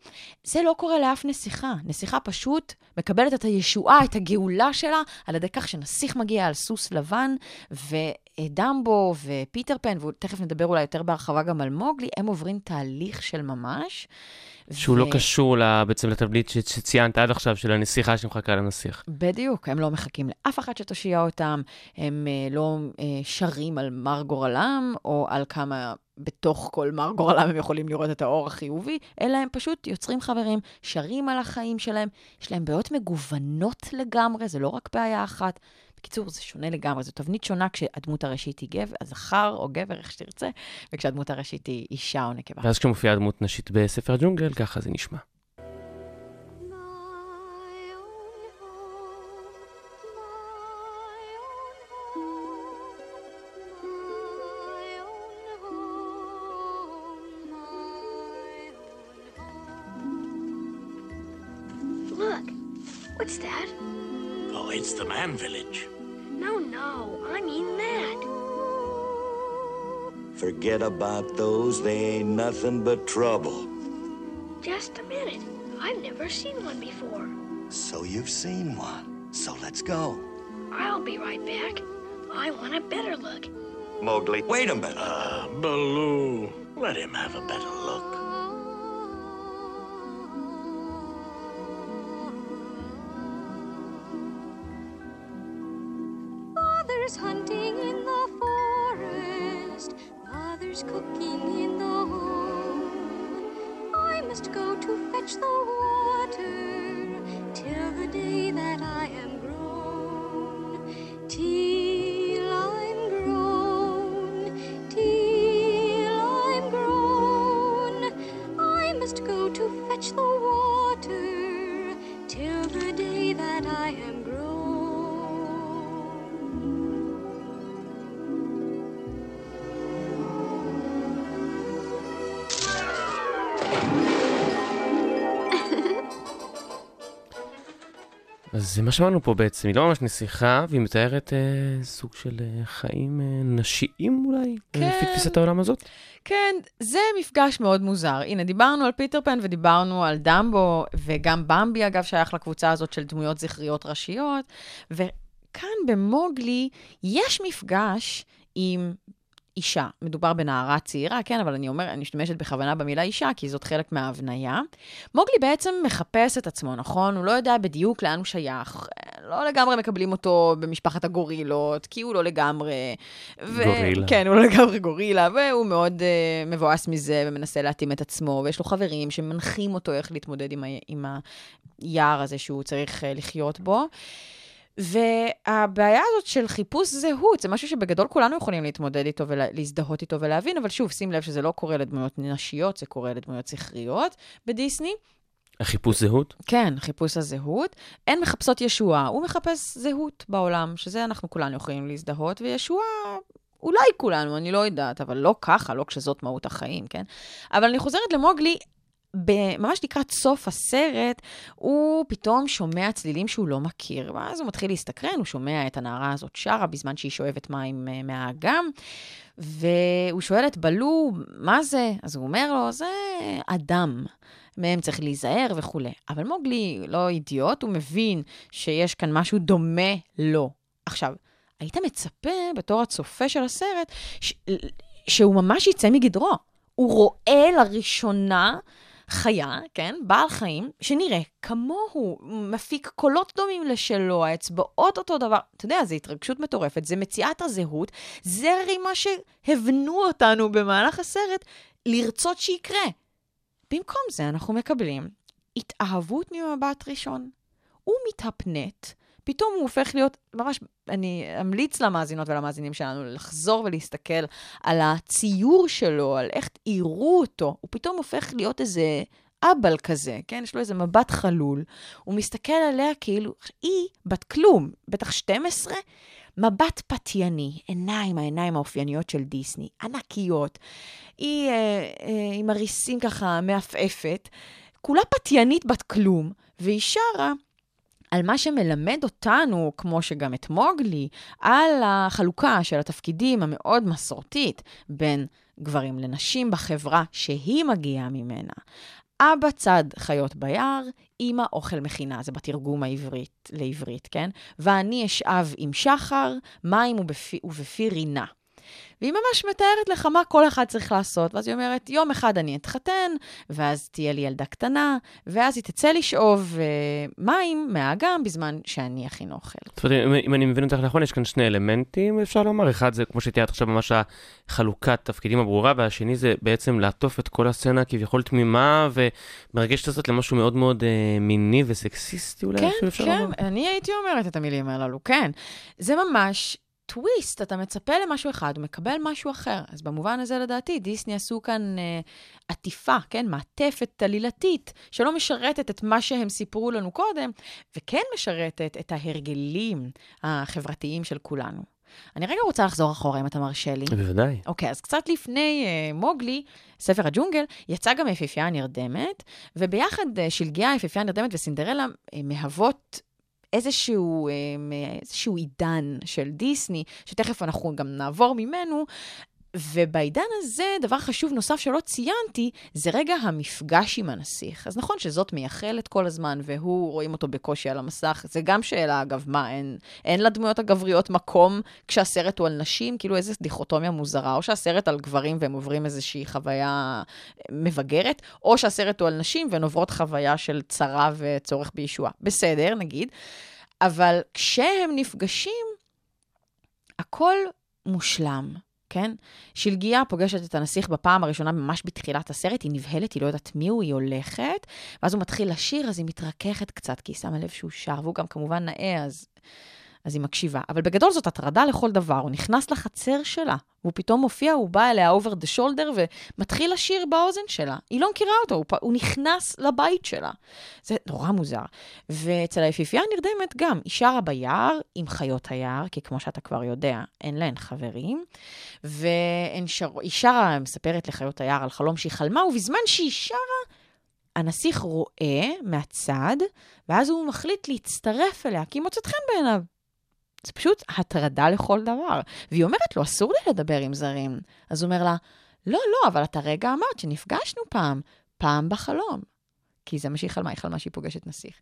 Speaker 5: זה לא קורה לאף נסיכה. נסיכה פשוט מקבלת את הישועה, את הגאולה שלה, על ידי כך שנסיך מגיע על סוס לבן, ודמבו ופיטר פן, ותכף נדבר אולי יותר בהרחבה גם על מוגלי, הם עוברים תהליך של ממש.
Speaker 4: שהוא לא קשור ל- בעצם לתבנית ש- שציינת עד עכשיו, של הנסיכה שמחכה לנסיך.
Speaker 5: בדיוק, הם לא מחכים לאף אחד שתושיע אותם, הם אה, לא אה, שרים על מר גורלם או על כמה בתוך כל מר גורלם הם יכולים לראות את האור החיובי, אלא הם פשוט יוצרים חברים, שרים על החיים שלהם, יש להם בעיות מגוונות לגמרי, זה לא רק בעיה אחת. בקיצור, זה שונה לגמרי, זו תבנית שונה כשהדמות הראשית היא גבר, זכר או גבר, איך שתרצה, וכשהדמות הראשית היא אישה או נקבה.
Speaker 4: ואז כשמופיעה דמות נשית בספר הג'ונגל, ככה זה נשמע.
Speaker 6: Look, what's that?
Speaker 7: Oh, it's the man village.
Speaker 8: Forget about those, they ain't nothing but trouble.
Speaker 6: Just a minute. I've never seen one before.
Speaker 8: So you've seen one. So let's go.
Speaker 6: I'll be right back. I want a better look.
Speaker 8: Mowgli, wait a minute.
Speaker 7: Ah, Baloo. Let him have a better look.
Speaker 4: זה מה שמענו פה בעצם, היא לא ממש נסיכה, והיא מתארת אה, סוג של אה, חיים אה, נשיים אולי,
Speaker 5: כן.
Speaker 4: לפי תפיסת העולם הזאת.
Speaker 5: כן, זה מפגש מאוד מוזר. הנה, דיברנו על פיטר פן ודיברנו על דמבו, וגם במבי, אגב, שייך לקבוצה הזאת של דמויות זכריות ראשיות, וכאן במוגלי יש מפגש עם אישה. מדובר בנערה צעירה, כן, אבל אני אומר, אני משתמשת בכוונה במילה אישה, כי זאת חלק מההבניה. מוגלי בעצם מחפש את עצמו, נכון? הוא לא יודע בדיוק לאן הוא שייך. לא לגמרי מקבלים אותו במשפחת הגורילות, כי הוא לא לגמרי... ו...
Speaker 4: גורילה.
Speaker 5: כן, הוא לא לגמרי גורילה, והוא מאוד uh, מבואס מזה ומנסה להתאים את עצמו, ויש לו חברים שמנחים אותו איך להתמודד עם, ה... עם היער הזה שהוא צריך uh, לחיות בו. והבעיה הזאת של חיפוש זהות, זה משהו שבגדול כולנו יכולים להתמודד איתו ולהזדהות איתו ולהבין, אבל שוב, שים לב שזה לא קורה לדמויות נשיות, זה קורה לדמויות זכריות בדיסני.
Speaker 4: החיפוש זהות?
Speaker 5: כן, חיפוש הזהות. הן מחפשות ישועה, הוא מחפש זהות בעולם, שזה אנחנו כולנו יכולים להזדהות, וישועה, אולי כולנו, אני לא יודעת, אבל לא ככה, לא כשזאת מהות החיים, כן? אבל אני חוזרת למוגלי, ממש לקראת סוף הסרט, הוא פתאום שומע צלילים שהוא לא מכיר, ואז הוא מתחיל להסתקרן, הוא שומע את הנערה הזאת שרה בזמן שהיא שואבת מים אה, מהאגם, והוא שואל את בלו, מה זה? אז הוא אומר לו, זה אדם. מהם צריך להיזהר וכולי. אבל מוגלי לא אידיוט, הוא מבין שיש כאן משהו דומה לו. עכשיו, היית מצפה בתור הצופה של הסרט ש... שהוא ממש יצא מגדרו. הוא רואה לראשונה חיה, כן, בעל חיים, שנראה כמוהו, מפיק קולות דומים לשלו, האצבעות אותו דבר. אתה יודע, זו התרגשות מטורפת, זה מציאת הזהות, זה הרי מה שהבנו אותנו במהלך הסרט לרצות שיקרה. במקום זה אנחנו מקבלים התאהבות ממבט ראשון. הוא מתהפנט, פתאום הוא הופך להיות, ממש, אני אמליץ למאזינות ולמאזינים שלנו לחזור ולהסתכל על הציור שלו, על איך עירו אותו. הוא פתאום הופך להיות איזה אבל כזה, כן? יש לו איזה מבט חלול. הוא מסתכל עליה כאילו, היא בת כלום, בטח 12, מבט פתייני, עיניים, העיניים האופייניות של דיסני, ענקיות. היא אה, אה, עם הריסים ככה מעפעפת, כולה פתיינית בת כלום, והיא שרה על מה שמלמד אותנו, כמו שגם את מוגלי, על החלוקה של התפקידים המאוד מסורתית בין גברים לנשים בחברה שהיא מגיעה ממנה. אבא צד חיות ביער, אמא אוכל מכינה, זה בתרגום העברית לעברית, כן? ואני אשאב עם שחר, מים ובפי, ובפי רינה. והיא ממש מתארת לך מה כל אחד צריך לעשות. ואז היא אומרת, יום אחד אני אתחתן, ואז תהיה לי ילדה קטנה, ואז היא תצא לשאוב אה, מים מהאגם בזמן שאני אכין אוכל.
Speaker 4: זאת אומרת, אם- אני מבין אותך נכון, יש כאן שני אלמנטים, אפשר לומר. אחד זה, כמו שתיארת עכשיו, ממש החלוקת תפקידים הברורה, והשני זה בעצם לעטוף את כל הסצנה כביכול תמימה ומרגשת הזאת למשהו מאוד מאוד אה, מיני וסקסיסטי אולי,
Speaker 5: כן,
Speaker 4: אפשר
Speaker 5: כן,
Speaker 4: לומר.
Speaker 5: אני הייתי אומרת את המילים הללו, כן. זה ממש טוויסט, אתה מצפה למשהו אחד ומקבל משהו אחר. אז במובן הזה, לדעתי, דיסני עשו כאן אה, עטיפה, כן, מעטפת עלילתית, שלא משרתת את מה שהם סיפרו לנו קודם, וכן משרתת את ההרגלים החברתיים של כולנו. אני רגע רוצה לחזור אחורה, אם אתה מרשה לי.
Speaker 4: בוודאי.
Speaker 5: אוקיי, אז קצת לפני אה, מוגלי, ספר הג'ונגל, יצא גם היפיפייה הנרדמת, וביחד אה, שלגיה, היפיפייה הנרדמת וסינדרלה אה, מהוות אה, איזשהו עידן של דיסני, שתכף אנחנו גם נעבור ממנו. ובעידן הזה, דבר חשוב נוסף שלא ציינתי, זה רגע המפגש עם הנסיך. אז נכון שזאת מייחלת כל הזמן, והוא, רואים אותו בקושי על המסך. זה גם שאלה, אגב, מה, אין, אין לדמויות הגבריות מקום כשהסרט הוא על נשים? כאילו איזו דיכוטומיה מוזרה. או שהסרט על גברים והם עוברים איזושהי חוויה מבגרת, או שהסרט הוא על נשים והן עוברות חוויה של צרה וצורך בישועה. בסדר, נגיד. אבל כשהם נפגשים, הכל מושלם. כן? שלגיה פוגשת את הנסיך בפעם הראשונה ממש בתחילת הסרט, היא נבהלת, היא לא יודעת מי הוא, היא הולכת, ואז הוא מתחיל לשיר, אז היא מתרככת קצת, כי היא שמה לב שהוא שר, והוא גם כמובן נאה, אז, אז היא מקשיבה. אבל בגדול זאת הטרדה לכל דבר, הוא נכנס לחצר שלה, והוא פתאום מופיע, הוא בא אליה over the shoulder ומתחיל לשיר באוזן שלה. היא לא מכירה אותו, הוא, פ- הוא נכנס לבית שלה. זה נורא מוזר. ואצל היפיפייה הנרדמת גם, היא שרה ביער עם חיות היער, כי כמו שאתה כבר יודע, אין להן חברים. והיא שר... שרה, מספרת לחיות היער על חלום שהיא חלמה, ובזמן שהיא שרה, הנסיך רואה מהצד, ואז הוא מחליט להצטרף אליה, כי היא מוצאת חן בעיניו. זה פשוט הטרדה לכל דבר. והיא אומרת לו, אסור לי לדבר עם זרים. אז הוא אומר לה, לא, לא, אבל את הרגע אמרת שנפגשנו פעם, פעם בחלום. כי זה מה שהיא חלמה, היא חלמה שהיא פוגשת נסיך.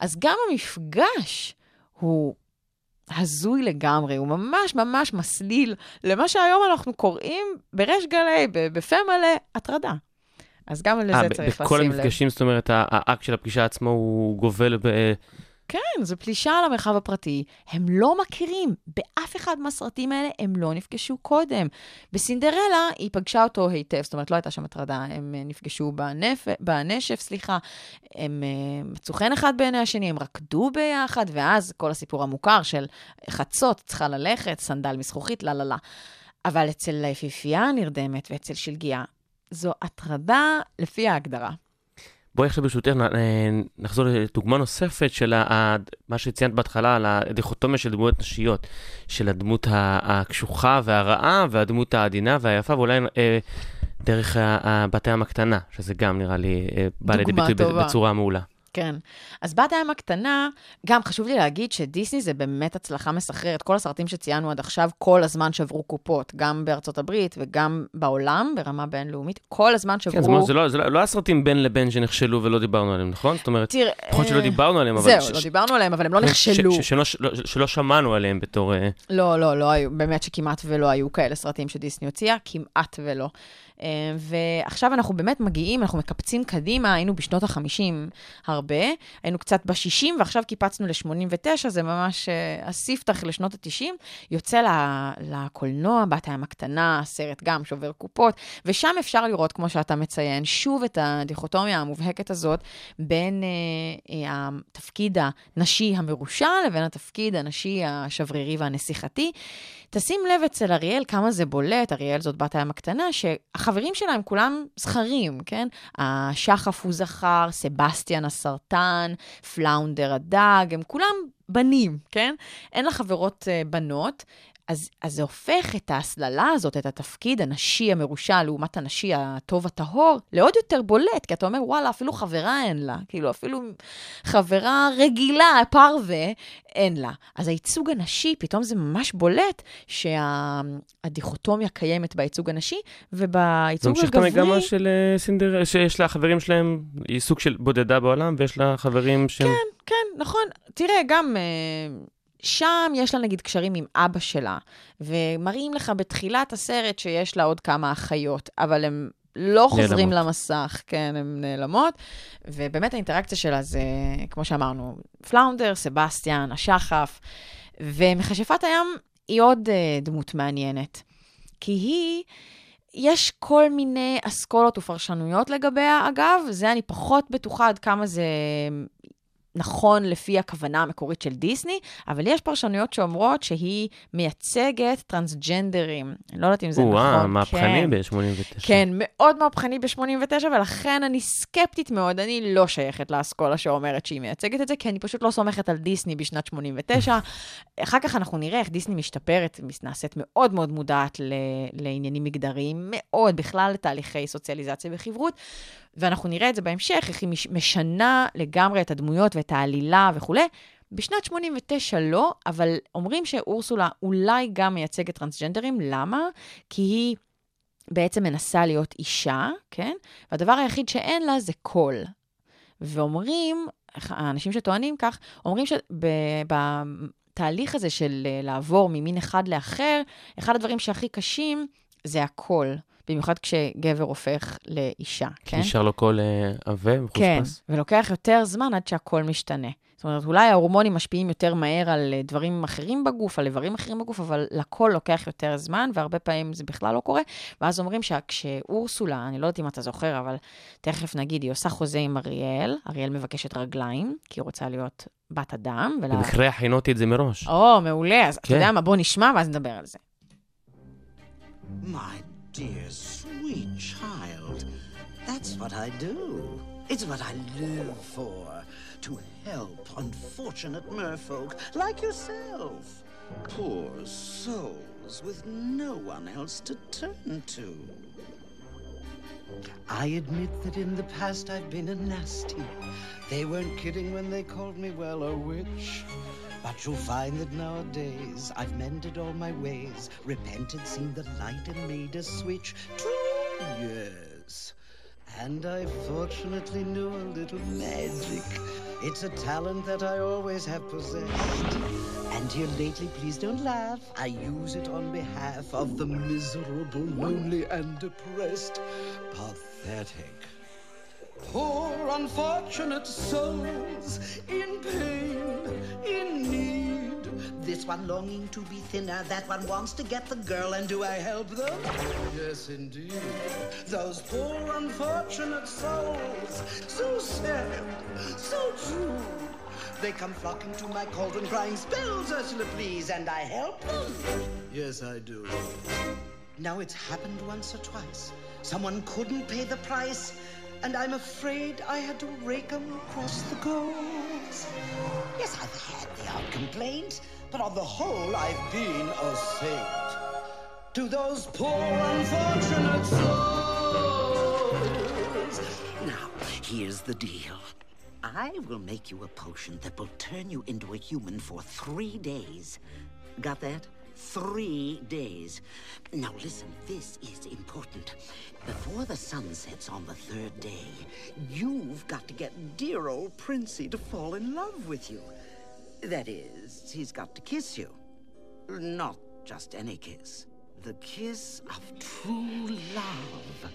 Speaker 5: אז גם המפגש הוא הזוי לגמרי, הוא ממש ממש מסליל למה שהיום אנחנו קוראים בריש גלי, בפה מלא, הטרדה. אז גם לזה
Speaker 4: אה, ב-
Speaker 5: צריך
Speaker 4: בכל
Speaker 5: לשים לב.
Speaker 4: המפגשים, זאת אומרת, האקט של הפגישה עצמו הוא גובל ב...
Speaker 5: כן, זו פלישה על המרחב הפרטי. הם לא מכירים, באף אחד מהסרטים האלה הם לא נפגשו קודם. בסינדרלה היא פגשה אותו היטב, זאת אומרת, לא הייתה שם הטרדה, הם אה, נפגשו בנפ... בנשף, סליחה, הם אה, מצאו חן אחד בעיני השני, הם רקדו ביחד, ואז כל הסיפור המוכר של חצות, צריכה ללכת, סנדל מזכוכית, לה לה לה. אבל אצל היפיפייה הנרדמת ואצל שלגיה, זו הטרדה לפי ההגדרה.
Speaker 4: בואי עכשיו ברשותך אה, נחזור לדוגמה נוספת של ה- מה שציינת בהתחלה, על הדיכוטומיה של דמויות נשיות, של הדמות הקשוחה והרעה והדמות העדינה והיפה, ואולי אה, דרך בת הים הקטנה, שזה גם נראה לי אה, בא לידי ביטוי
Speaker 5: טובה.
Speaker 4: בצורה מעולה.
Speaker 5: כן. אז בת הים הקטנה, גם חשוב לי להגיד שדיסני זה באמת הצלחה מסחררת. כל הסרטים שציינו עד עכשיו, כל הזמן שברו קופות, גם בארצות הברית וגם בעולם, ברמה בינלאומית, כל הזמן שברו...
Speaker 4: כן, זאת אומרת, זה לא- זה לא לא הסרטים בין לבין שנכשלו ולא דיברנו עליהם, נכון? זאת אומרת,
Speaker 5: תראה...
Speaker 4: נכון שלא
Speaker 5: אה,
Speaker 4: דיברנו עליהם, אבל...
Speaker 5: זהו,
Speaker 4: ש-
Speaker 5: לא
Speaker 4: ש-
Speaker 5: דיברנו עליהם, אבל הם לא
Speaker 4: ש-
Speaker 5: נכשלו.
Speaker 4: ש- שלא- שלא- שלא שמענו עליהם בתור... אה,
Speaker 5: לא, לא, לא היו, באמת שכמעט ולא היו כאלה סרטים שדיסני הוציאה, כמעט ולא. אה, ועכשיו אנחנו באמת מגיעים, אנחנו מקפצים קדימה, היינו בשנות ה-50 הרבה, היינו קצת ב-60 ועכשיו קיפצנו ל-89, זה ממש אה, הספתח לשנות ה-90. יוצא לקולנוע, בת הים הקטנה, סרט גם שובר קופות, ושם אפשר לראות, כמו שאתה מציין, שוב את הדיכוטומיה המובהקת הזאת בין אה, אה, התפקיד הנשי המרושע לבין התפקיד הנשי השברירי והנסיכתי. תשים לב אצל אריאל כמה זה בולט, אריאל זאת בת הים הקטנה, שהחברים שלה הם כולם זכרים, כן? השחף הוא זכר, סבסטיאן הסרטן, פלאונדר הדג, הם כולם בנים, כן? אין לה חברות uh, בנות. אז, אז זה הופך את ההסללה הזאת, את התפקיד הנשי המרושע לעומת הנשי הטוב הטהור, לעוד יותר בולט, כי אתה אומר, וואלה, אפילו חברה אין לה, כאילו, אפילו חברה רגילה, פרווה, אין לה. אז הייצוג הנשי, פתאום זה ממש בולט שהדיכוטומיה קיימת בייצוג הנשי,
Speaker 4: זה
Speaker 5: ובייצוג
Speaker 4: ממשיך את
Speaker 5: הגברי...
Speaker 4: המגמה של אה, סינדר, שיש לה חברים שלהם, היא סוג של בודדה בעולם, ויש לה חברים שהם...
Speaker 5: כן, נכון. תראה, גם... שם יש לה נגיד קשרים עם אבא שלה, ומראים לך בתחילת הסרט שיש לה עוד כמה אחיות, אבל הם לא חוזרים
Speaker 4: נעלמות.
Speaker 5: למסך, כן, הן נעלמות. ובאמת האינטראקציה שלה זה, כמו שאמרנו, פלאונדר, סבסטיאן, השחף, ומכשפת הים היא עוד uh, דמות מעניינת. כי היא, יש כל מיני אסכולות ופרשנויות לגביה, אגב, זה אני פחות בטוחה עד כמה זה נכון לפי הכוונה המקורית של דיסני, אבל יש פרשנויות שאומרות שהיא מייצגת טרנסג'נדרים. אני לא יודעת אם זה נכון.
Speaker 4: או-אה, מהפכני
Speaker 5: כן.
Speaker 4: ב-89.
Speaker 5: כן, מאוד מהפכני ב-89, ולכן אני סקפטית מאוד, אני לא שייכת לאסכולה שאומרת שהיא מייצגת את זה, כי אני פשוט לא סומכת על דיסני בשנת 89. אחר כך אנחנו נראה איך דיסני משתפרת, נעשית מאוד מאוד מודעת ל- לעניינים מגדריים, מאוד, בכלל לתהליכי סוציאליזציה וחברות, ואנחנו נראה את זה בהמשך, איך היא מש- משנה לגמרי את הדמויות ואת העלילה וכולי. בשנת 89 לא, אבל אומרים שאורסולה אולי גם מייצגת טרנסג'נדרים, למה? כי היא בעצם מנסה להיות אישה, כן? והדבר היחיד שאין לה זה קול. ואומרים, האנשים שטוענים כך, אומרים שבתהליך הזה של אה, לעבור ממין אחד לאחר, אחד הדברים שהכי קשים זה הקול. במיוחד כשגבר הופך לאישה,
Speaker 4: כי
Speaker 5: כן?
Speaker 4: נשאר לו קול עבה
Speaker 5: כן,
Speaker 4: וחוספס.
Speaker 5: ולוקח יותר זמן עד שהקול משתנה. זאת אומרת, אולי ההורמונים משפיעים יותר מהר על אה, דברים אחרים בגוף, על איברים אחרים בגוף, אבל לקול לוקח יותר זמן, והרבה פעמים זה בכלל לא קורה. ואז אומרים שכשאורסולה, אני לא יודעת אם אתה זוכר, אבל תכף נגיד, היא עושה חוזה עם אריאל, אריאל מבקשת רגליים, כי היא רוצה להיות בת אדם. ולה...
Speaker 4: במקרה הכינותי את זה מראש.
Speaker 5: או, מעולה, אז אתה
Speaker 4: כן.
Speaker 5: יודע מה, בוא נשמע ואז נדבר על זה.
Speaker 9: My dear, sweet child, that's what I do. It's what I live for. To help unfortunate merfolk like yourself. Poor souls with no one else to turn to. I admit that in the past I've been a nasty. They weren't kidding when they called me, well, a witch. But you'll find that nowadays I've mended all my ways, repented, seen the light, and made a switch. True, yes. And I fortunately knew a little magic. It's a talent that I always have possessed. And here lately, please don't laugh, I use it on behalf of the miserable, lonely, and depressed. Pathetic. Poor unfortunate souls in pain, in need. This one longing to be thinner, that one wants to get the girl, and do I help them? Yes, indeed. Those poor unfortunate souls, so sad, so true. They come flocking to my cauldron, crying, Spells, Ursula, please, and I help them. Yes, I do. Now it's happened once or twice. Someone couldn't pay the price, and I'm afraid I had to rake 'em across the coals. Yes, I've had the odd complaint, but on the whole, I've been a saint. To those poor unfortunate souls. Now, here's the deal. I will make you a potion that will turn you into a human for three days. Got that? Three days. Now listen, this is important. Before the sun sets on the third day, you've got to get dear old Princey to fall in love with you. That is, he's got to kiss you. Not just any kiss. The kiss of true love.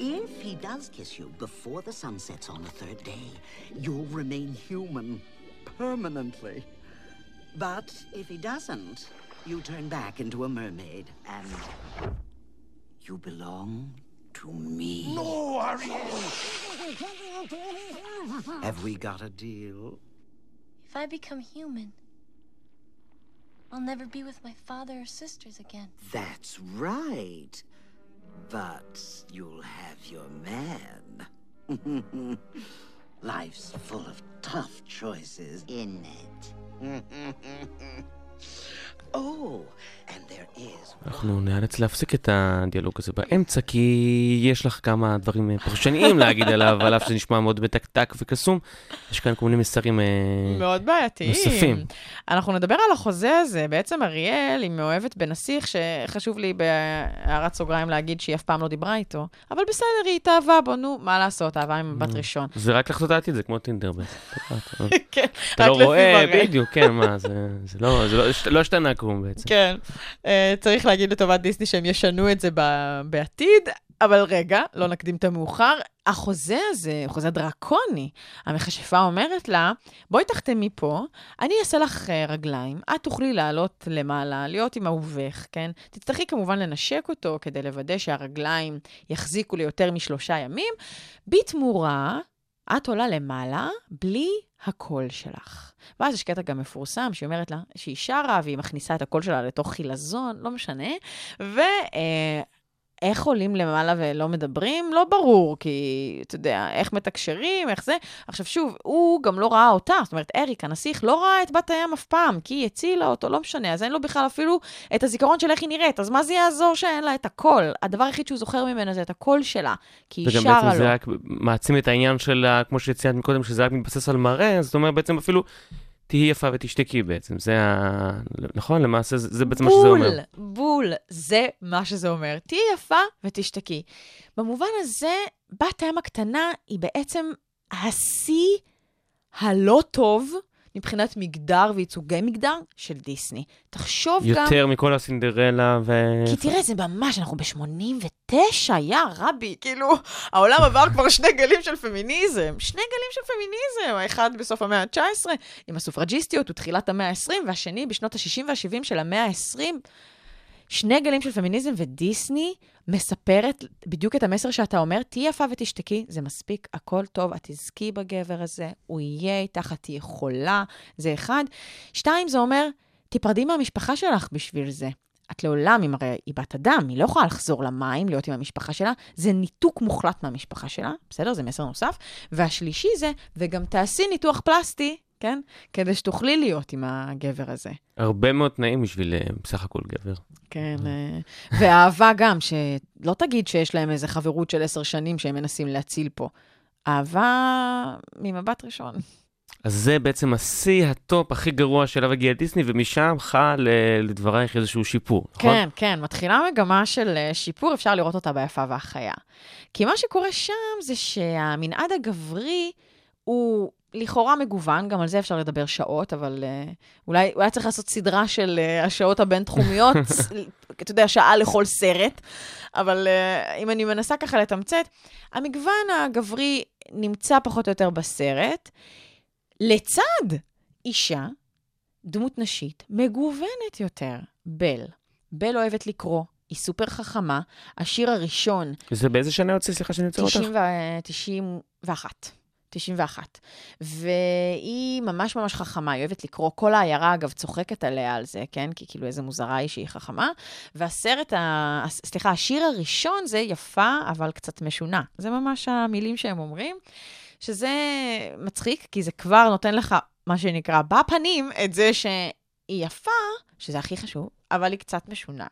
Speaker 9: If he does kiss you before the sun sets on the third day, you'll remain human permanently. But if he doesn't, you turn back into a mermaid and you belong to me.
Speaker 7: No, Ariel!
Speaker 9: Have we got a deal?
Speaker 10: If I become human, I'll never be with my father or sisters again.
Speaker 9: That's right. But you'll have your man. Life's full of tough choices, isn't it? oh,
Speaker 4: אנחנו נאלץ להפסיק את הדיאלוג הזה באמצע, כי יש לך כמה דברים אה, פרשניים להגיד עליו, על אף שזה נשמע מאוד מתקתק וקסום. יש כאן כל מיני מסרים אה,
Speaker 5: מאוד בעייתיים.
Speaker 4: נוספים.
Speaker 5: אנחנו נדבר על החוזה הזה. בעצם אריאל היא מאוהבת בנסיך, שחשוב לי בהערת סוגריים להגיד שהיא אף פעם לא דיברה איתו, אבל בסדר, היא התאהבה בו, נו, מה לעשות, אהבה עם מבט ראשון.
Speaker 4: זה רק לחזות העתיד, זה כמו טינדר.
Speaker 5: כן,
Speaker 4: אתה לא רואה. בדיוק, כן, מה, זה זה לא לא- לא השתנה כלום בעצם.
Speaker 5: כן. אה, צריך להגיד לטובת דיסני שהם ישנו את זה בעתיד, אבל רגע, לא נקדים את המאוחר. החוזה הזה, חוזה דרקוני, המכשפה אומרת לה, בואי תחתמי פה, אני אעשה לך אה, רגליים, את תוכלי לעלות למעלה, להיות עם אהובך, כן? תצטרכי כמובן לנשק אותו כדי לוודא שהרגליים יחזיקו ליותר משלושה ימים. בתמורה, את עולה למעלה בלי הקול שלך. ואז יש קטע גם מפורסם, שהיא אומרת לה שהיא שרה, והיא מכניסה את הקול שלה לתוך חילזון, לא משנה. ואיך עולים למעלה ולא מדברים? לא ברור, כי אתה יודע, איך מתקשרים, איך זה. עכשיו שוב, הוא גם לא ראה אותה, זאת אומרת, אריק, הנסיך, לא ראה את בת הים אף פעם, כי היא הצילה אותו, לא משנה, אז אין לו בכלל אפילו את הזיכרון של איך היא נראית, אז מה זה יעזור שאין לה את הקול? הדבר היחיד שהוא זוכר ממנה זה את הקול שלה, כי היא
Speaker 4: וגם
Speaker 5: שרה
Speaker 4: בעצם
Speaker 5: לו.
Speaker 4: זה רק מעצים את העניין של, ה- כמו שציינת מקודם, שזה רק מתבסס על מראה, זאת אומרת בעצם אפילו תהיי יפה ותשתקי בעצם, זה ה... נכון? למעשה זה, בעצם מה שזה אומר.
Speaker 5: בול, בול, זה מה שזה אומר. תהיי יפה ותשתקי. במובן הזה, בת הים הקטנה היא בעצם השיא הלא טוב מבחינת מגדר וייצוגי מגדר של דיסני. תחשוב גם...
Speaker 4: יותר מכל הסינדרלה ו...
Speaker 5: כי תראה, זה ממש, אנחנו ב-89, יא רבי, כאילו, העולם עבר כבר שני גלים של פמיניזם. שני גלים של פמיניזם, האחד בסוף המאה ה-19 עם הסופרג'יסטיות ותחילת המאה ה-20, והשני בשנות ה-60 וה-70 של המאה ה-20. שני גלים של פמיניזם, ודיסני מספרת בדיוק את המסר שאתה אומר, תהיי יפה ותשתקי, זה מספיק, הכל טוב, את תזכי בגבר הזה, הוא יהיה איתך, את תהיי חולה, זה אחד. שתיים, זה אומר, תיפרדי מהמשפחה שלך בשביל זה. את לעולם, אם הרי היא בת אדם, היא לא יכולה לחזור למים, להיות עם המשפחה שלה, זה ניתוק מוחלט מהמשפחה שלה, בסדר? זה מסר נוסף. והשלישי זה, וגם תעשי ניתוח פלסטי, כן? כדי שתוכלי להיות עם הגבר הזה.
Speaker 4: הרבה מאוד תנאים בשביל אה, בסך הכל גבר.
Speaker 5: כן, אה, ואהבה גם, שלא תגיד שיש להם איזה חברות של עשר שנים שהם מנסים להציל פה. אהבה ממבט ראשון.
Speaker 4: אז זה בעצם השיא ה top הכי גרוע שאליו הגיע דיסני, ומשם חל אה, לדברייך איזשהו שיפור, נכון?
Speaker 5: כן, כן, מתחילה מגמה של אה, שיפור, אפשר לראות אותה ביפה והחיה. כי מה שקורה שם זה שהמנעד הגברי הוא לכאורה מגוון, גם על זה אפשר לדבר שעות, אבל אה, אולי, אולי צריך לעשות סדרה של אה, השעות הבינתחומיות, אתה יודע, שעה לכל סרט, אבל uh, אם אני מנסה ככה לתמצת, המגוון הגברי נמצא פחות או יותר בסרט, לצד אישה, דמות נשית, מגוונת יותר, בל. בל אוהבת לקרוא, היא סופר חכמה. השיר הראשון,
Speaker 4: זה באיזה שנה יוצא? סליחה שאני עוצר אותך.
Speaker 5: 90 ו- 91. 91. והיא ממש ממש חכמה, היא אוהבת לקרוא. כל העיירה, אגב, צוחקת עליה על זה, כן? כי כאילו איזה מוזרה היא שהיא חכמה. והסרט, ה... סליחה, השיר הראשון זה יפה, אבל קצת משונה. זה ממש המילים שהם אומרים, שזה מצחיק, כי זה כבר נותן לך, מה שנקרא, בפנים, את זה שהיא יפה, שזה הכי חשוב, אבל היא קצת משונה.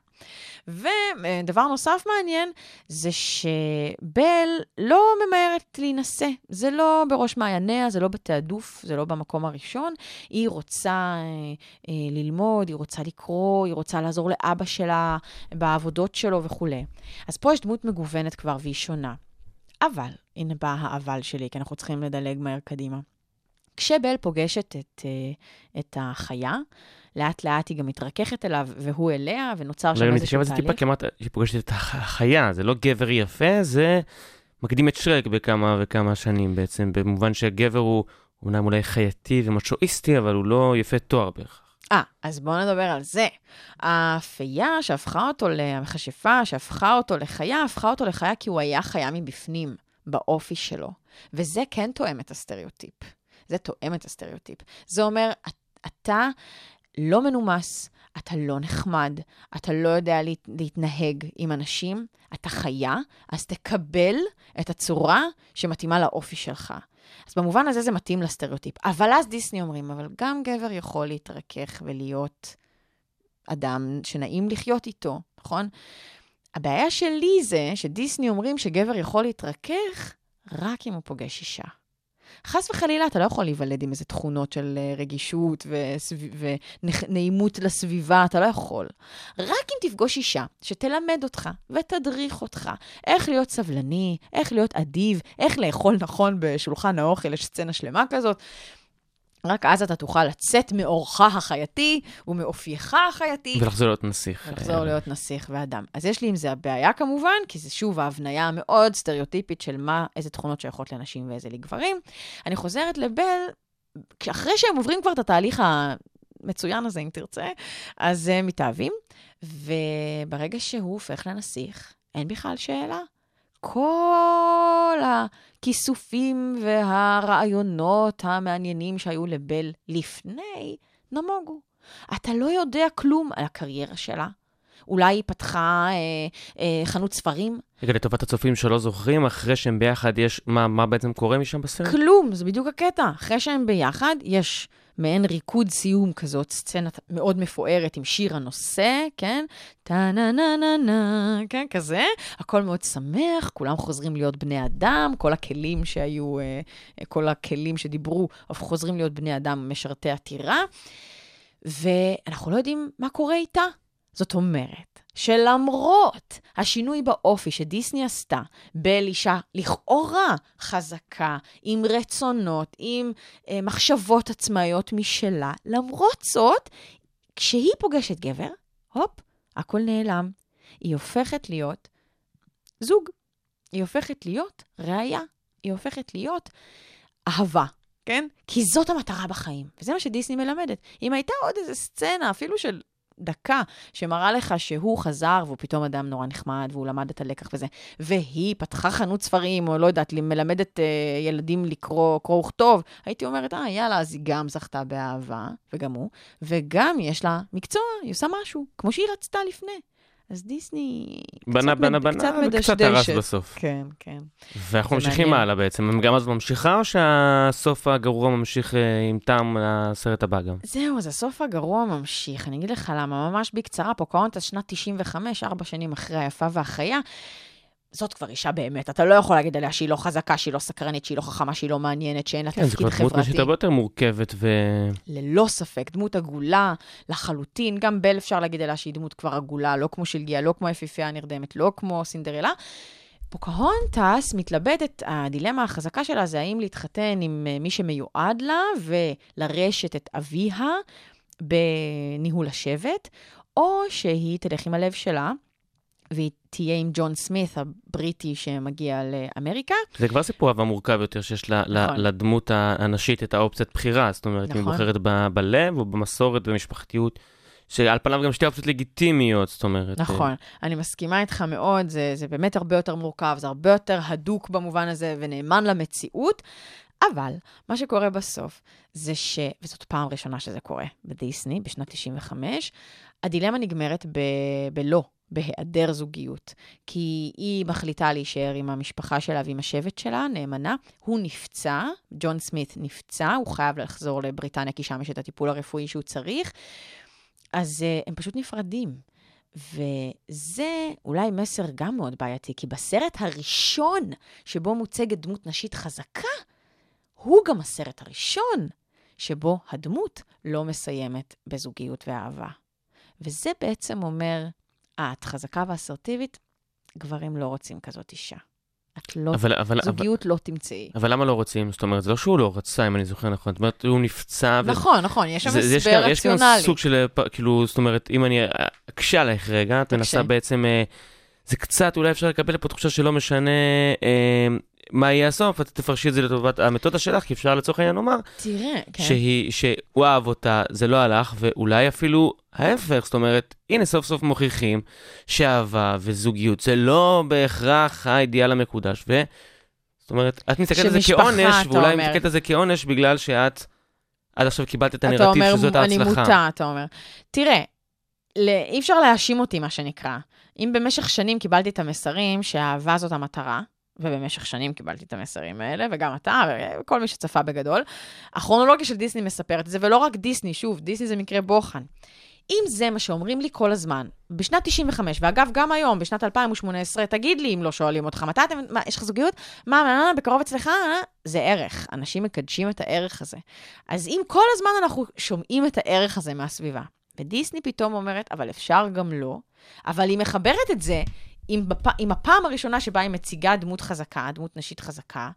Speaker 5: ודבר נוסף מעניין, זה שבל לא ממהרת להינשא. זה לא בראש מעייניה, זה לא בתעדוף, זה לא במקום הראשון. היא רוצה אה, אה, ללמוד, היא רוצה לקרוא, היא רוצה לעזור לאבא שלה בעבודות שלו וכולי. אז פה יש דמות מגוונת כבר והיא שונה. אבל, הנה בא האבל שלי, כי אנחנו צריכים לדלג מהר קדימה. כשבל פוגשת את, אה, את החיה, לאט לאט היא גם מתרככת אליו, והוא אליה, ונוצר שם
Speaker 4: אני
Speaker 5: איזשהו
Speaker 4: מתקרב לזה טיפה,
Speaker 5: תהליך.
Speaker 4: אמרת שהיא פוגשת את הח- החיה, זה לא גבר יפה, זה מקדים את שרק בכמה וכמה שנים בעצם, במובן שהגבר הוא אומנם אולי חייתי ומצ'ואיסטי, אבל הוא לא יפה תואר בהכרח.
Speaker 5: אה, אז בואו נדבר על זה. הפייה שהפכה אותו למכשפה, שהפכה אותו לחיה, הפכה אותו לחיה כי הוא היה חיה מבפנים, באופי שלו. וזה כן תואם את הסטריאוטיפ. זה תואם את הסטריאוטיפ. זה אומר, "את- אתה לא מנומס, אתה לא נחמד, אתה לא יודע להת, להתנהג עם אנשים, אתה חיה, אז תקבל את הצורה שמתאימה לאופי שלך. אז במובן הזה זה מתאים לסטריאוטיפ. אבל אז דיסני אומרים, אבל גם גבר יכול להתרכך ולהיות אדם שנעים לחיות איתו, נכון? הבעיה שלי זה שדיסני אומרים שגבר יכול להתרכך רק אם הוא פוגש אישה. חס וחלילה, אתה לא יכול להיוולד עם איזה תכונות של אה, רגישות ונעימות לסביבה, אתה לא יכול. רק אם תפגוש אישה שתלמד אותך ותדריך אותך איך להיות סבלני, איך להיות אדיב, איך לאכול נכון בשולחן האוכל, יש סצנה שלמה כזאת. רק אז אתה תוכל לצאת מאורך החייתי ומאופייך החייתי.
Speaker 4: ולחזור להיות נסיך.
Speaker 5: ולחזור להיות נסיך ואדם. אז יש לי עם זה הבעיה כמובן, כי זה שוב ההבניה המאוד סטריאוטיפית של מה, איזה תכונות שייכות לנשים ואיזה לגברים. אני חוזרת לבל, אחרי שהם עוברים כבר את התהליך המצוין הזה, אם תרצה, אז הם מתאהבים, וברגע שהוא הופך לנסיך, אין בכלל שאלה. כל הכיסופים והרעיונות המעניינים שהיו לבל לפני, נמוגו. אתה לא יודע כלום על הקריירה שלה. אולי היא פתחה אה, אה, חנות ספרים.
Speaker 4: רגע, לטובת הצופים שלא זוכרים, אחרי שהם ביחד יש, מה, מה בעצם קורה משם בסרט?
Speaker 5: כלום, זה בדיוק הקטע. אחרי שהם ביחד, יש מעין ריקוד סיום כזאת, סצנה מאוד מפוארת עם שיר הנושא, כן? טה-נה-נה-נה-נה, כן? כזה. הכל מאוד שמח, כולם חוזרים להיות בני אדם, כל הכלים שהיו, אה, כל הכלים שדיברו, חוזרים להיות בני אדם משרתי עתירה. ואנחנו לא יודעים מה קורה איתה. זאת אומרת, שלמרות השינוי באופי שדיסני עשתה, בל אישה לכאורה חזקה, עם רצונות, עם אה, מחשבות עצמאיות משלה, למרות זאת, כשהיא פוגשת גבר, הופ, הכל נעלם. היא הופכת להיות זוג. היא הופכת להיות ראייה. היא הופכת להיות אהבה, כן? כי זאת המטרה בחיים, וזה מה שדיסני מלמדת. אם הייתה עוד איזו סצנה, אפילו של דקה שמראה לך שהוא חזר והוא פתאום אדם נורא נחמד והוא למד את הלקח וזה, והיא פתחה חנות ספרים, או לא יודעת, מלמדת uh, ילדים לקרוא קרוא וכתוב, הייתי אומרת, אה, יאללה, אז היא גם זכתה באהבה, וגם הוא, וגם יש לה מקצוע, היא עושה משהו, כמו שהיא רצתה לפני. אז דיסני
Speaker 4: בנה,
Speaker 5: קצת,
Speaker 4: בנה. בנה,
Speaker 5: קצת
Speaker 4: וקצת הרס
Speaker 5: מדשדשת.
Speaker 4: בסוף.
Speaker 5: כן, כן.
Speaker 4: ואנחנו ממשיכים
Speaker 5: מעניין.
Speaker 4: הלאה בעצם. גם אז ממשיכה, או שהסוף הגרוע ממשיך אה, עם טעם לסרט הבא גם?
Speaker 5: זהו, אז הסוף הגרוע ממשיך. אני אגיד לך למה, ממש בקצרה, פוקהונטס שנת 95, ארבע שנים אחרי היפה והחיה. זאת כבר אישה באמת. אתה לא יכול להגיד עליה שהיא לא חזקה, שהיא לא סקרנית, שהיא לא חכמה, שהיא לא מעניינת, שאין לה
Speaker 4: כן, זו
Speaker 5: תפקיד
Speaker 4: כבר דמות
Speaker 5: חברתי.
Speaker 4: נשית הרבה יותר מורכבת ו...
Speaker 5: ללא ספק, דמות עגולה לחלוטין. גם בל אפשר להגיד עליה שהיא דמות כבר עגולה, לא כמו שלגיה, לא כמו היפיפייה הנרדמת, לא כמו סינדרלה. פוקהונטס מתלבטת, הדילמה החזקה שלה זה האם להתחתן עם אה, מי שמיועד לה ולרשת את אביה בניהול השבט, או שהיא תלך עם הלב שלה. והיא תהיה עם ג'ון סמית, הבריטי שמגיע לאמריקה.
Speaker 4: זה כבר סיפור אהבה מורכב יותר, שיש ל- ל-
Speaker 5: נכון.
Speaker 4: לדמות הנשית את האופציית בחירה. זאת אומרת, אם היא
Speaker 5: נכון.
Speaker 4: בוחרת ב- בלב או במסורת ומשפחתיות, שעל פניו גם שתי אופציות לגיטימיות, זאת אומרת. אה,
Speaker 5: נכון, אני מסכימה איתך מאוד, זה, זה באמת הרבה יותר מורכב, זה הרבה יותר הדוק במובן הזה ונאמן למציאות, אבל מה שקורה בסוף זה ש... וזאת פעם ראשונה שזה קורה בדיסני, בשנת 95, הדילמה נגמרת ב... בלא. בהיעדר זוגיות. כי היא מחליטה להישאר עם המשפחה שלה ועם השבט שלה, נאמנה. הוא נפצע, ג'ון סמית נפצע, הוא חייב לחזור לבריטניה כי שם יש את הטיפול הרפואי שהוא צריך. אז uh, הם פשוט נפרדים. וזה אולי מסר גם מאוד בעייתי, כי בסרט הראשון שבו מוצגת דמות נשית חזקה, הוא גם הסרט הראשון שבו הדמות לא מסיימת בזוגיות ואהבה. וזה בעצם אומר, את חזקה ואסרטיבית, גברים לא רוצים כזאת אישה. את לא,
Speaker 4: אבל, אבל,
Speaker 5: זוגיות לא תמצאי.
Speaker 4: אבל למה לא רוצים? זאת אומרת, זה לא שהוא לא רצה, אם אני זוכר נכון. זאת אומרת, הוא נפצע. ו-
Speaker 5: נכון, נכון, יש שם הסבר
Speaker 4: כאן- יש כאן
Speaker 5: רציונלי.
Speaker 4: סוג של, פ- כאילו, זאת אומרת, אם אני אקשה עלייך רגע, את מנסה בעצם, אה, זה קצת, אולי אפשר לקבל פה תחושה שלא משנה אה, מה יהיה הסוף, את תפרשי את זה לטובת המתודה שלך, כי אפשר לצורך העניין לומר,
Speaker 5: תראה, כן.
Speaker 4: שהיא, שהוא אהב אותה, זה לא הלך, ואולי אפילו ההפך, זאת אומרת, הנה סוף סוף מוכיחים שאהבה וזוגיות זה לא בהכרח האידיאל המקודש, ו... זאת אומרת, את מסתכלת על זה כעונש,
Speaker 5: אתה
Speaker 4: ואולי
Speaker 5: אומר.
Speaker 4: מסתכלת על זה כעונש בגלל שאת עד עכשיו קיבלת את
Speaker 5: אתה
Speaker 4: הנרטיב
Speaker 5: אומר,
Speaker 4: שזאת
Speaker 5: אני
Speaker 4: ההצלחה.
Speaker 5: מוטה, אתה אומר. תראה, ל- אי אפשר להאשים אותי, מה שנקרא. אם במשך שנים קיבלתי את המסרים שהאהבה זאת המטרה, ובמשך שנים קיבלתי את המסרים האלה, וגם אתה, וכל מי שצפה בגדול, הכרונולוגיה של דיסני מספרת את זה, ולא רק דיסני, שוב, דיסני זה מקרה בוחן. אם זה מה שאומרים לי כל הזמן, בשנת 95, ואגב, גם היום, בשנת 2018, תגיד לי אם לא שואלים אותך, מתי אתם, מה, יש לך זוגיות? מה, מה, מה, בקרוב אצלך? אה? זה ערך. אנשים מקדשים את הערך הזה. אז אם כל הזמן אנחנו שומעים את הערך הזה מהסביבה, ודיסני פתאום אומרת, אבל אפשר גם לא, אבל היא מחברת את זה עם, בפ... עם הפעם הראשונה שבה היא מציגה דמות חזקה, דמות נשית חזקה,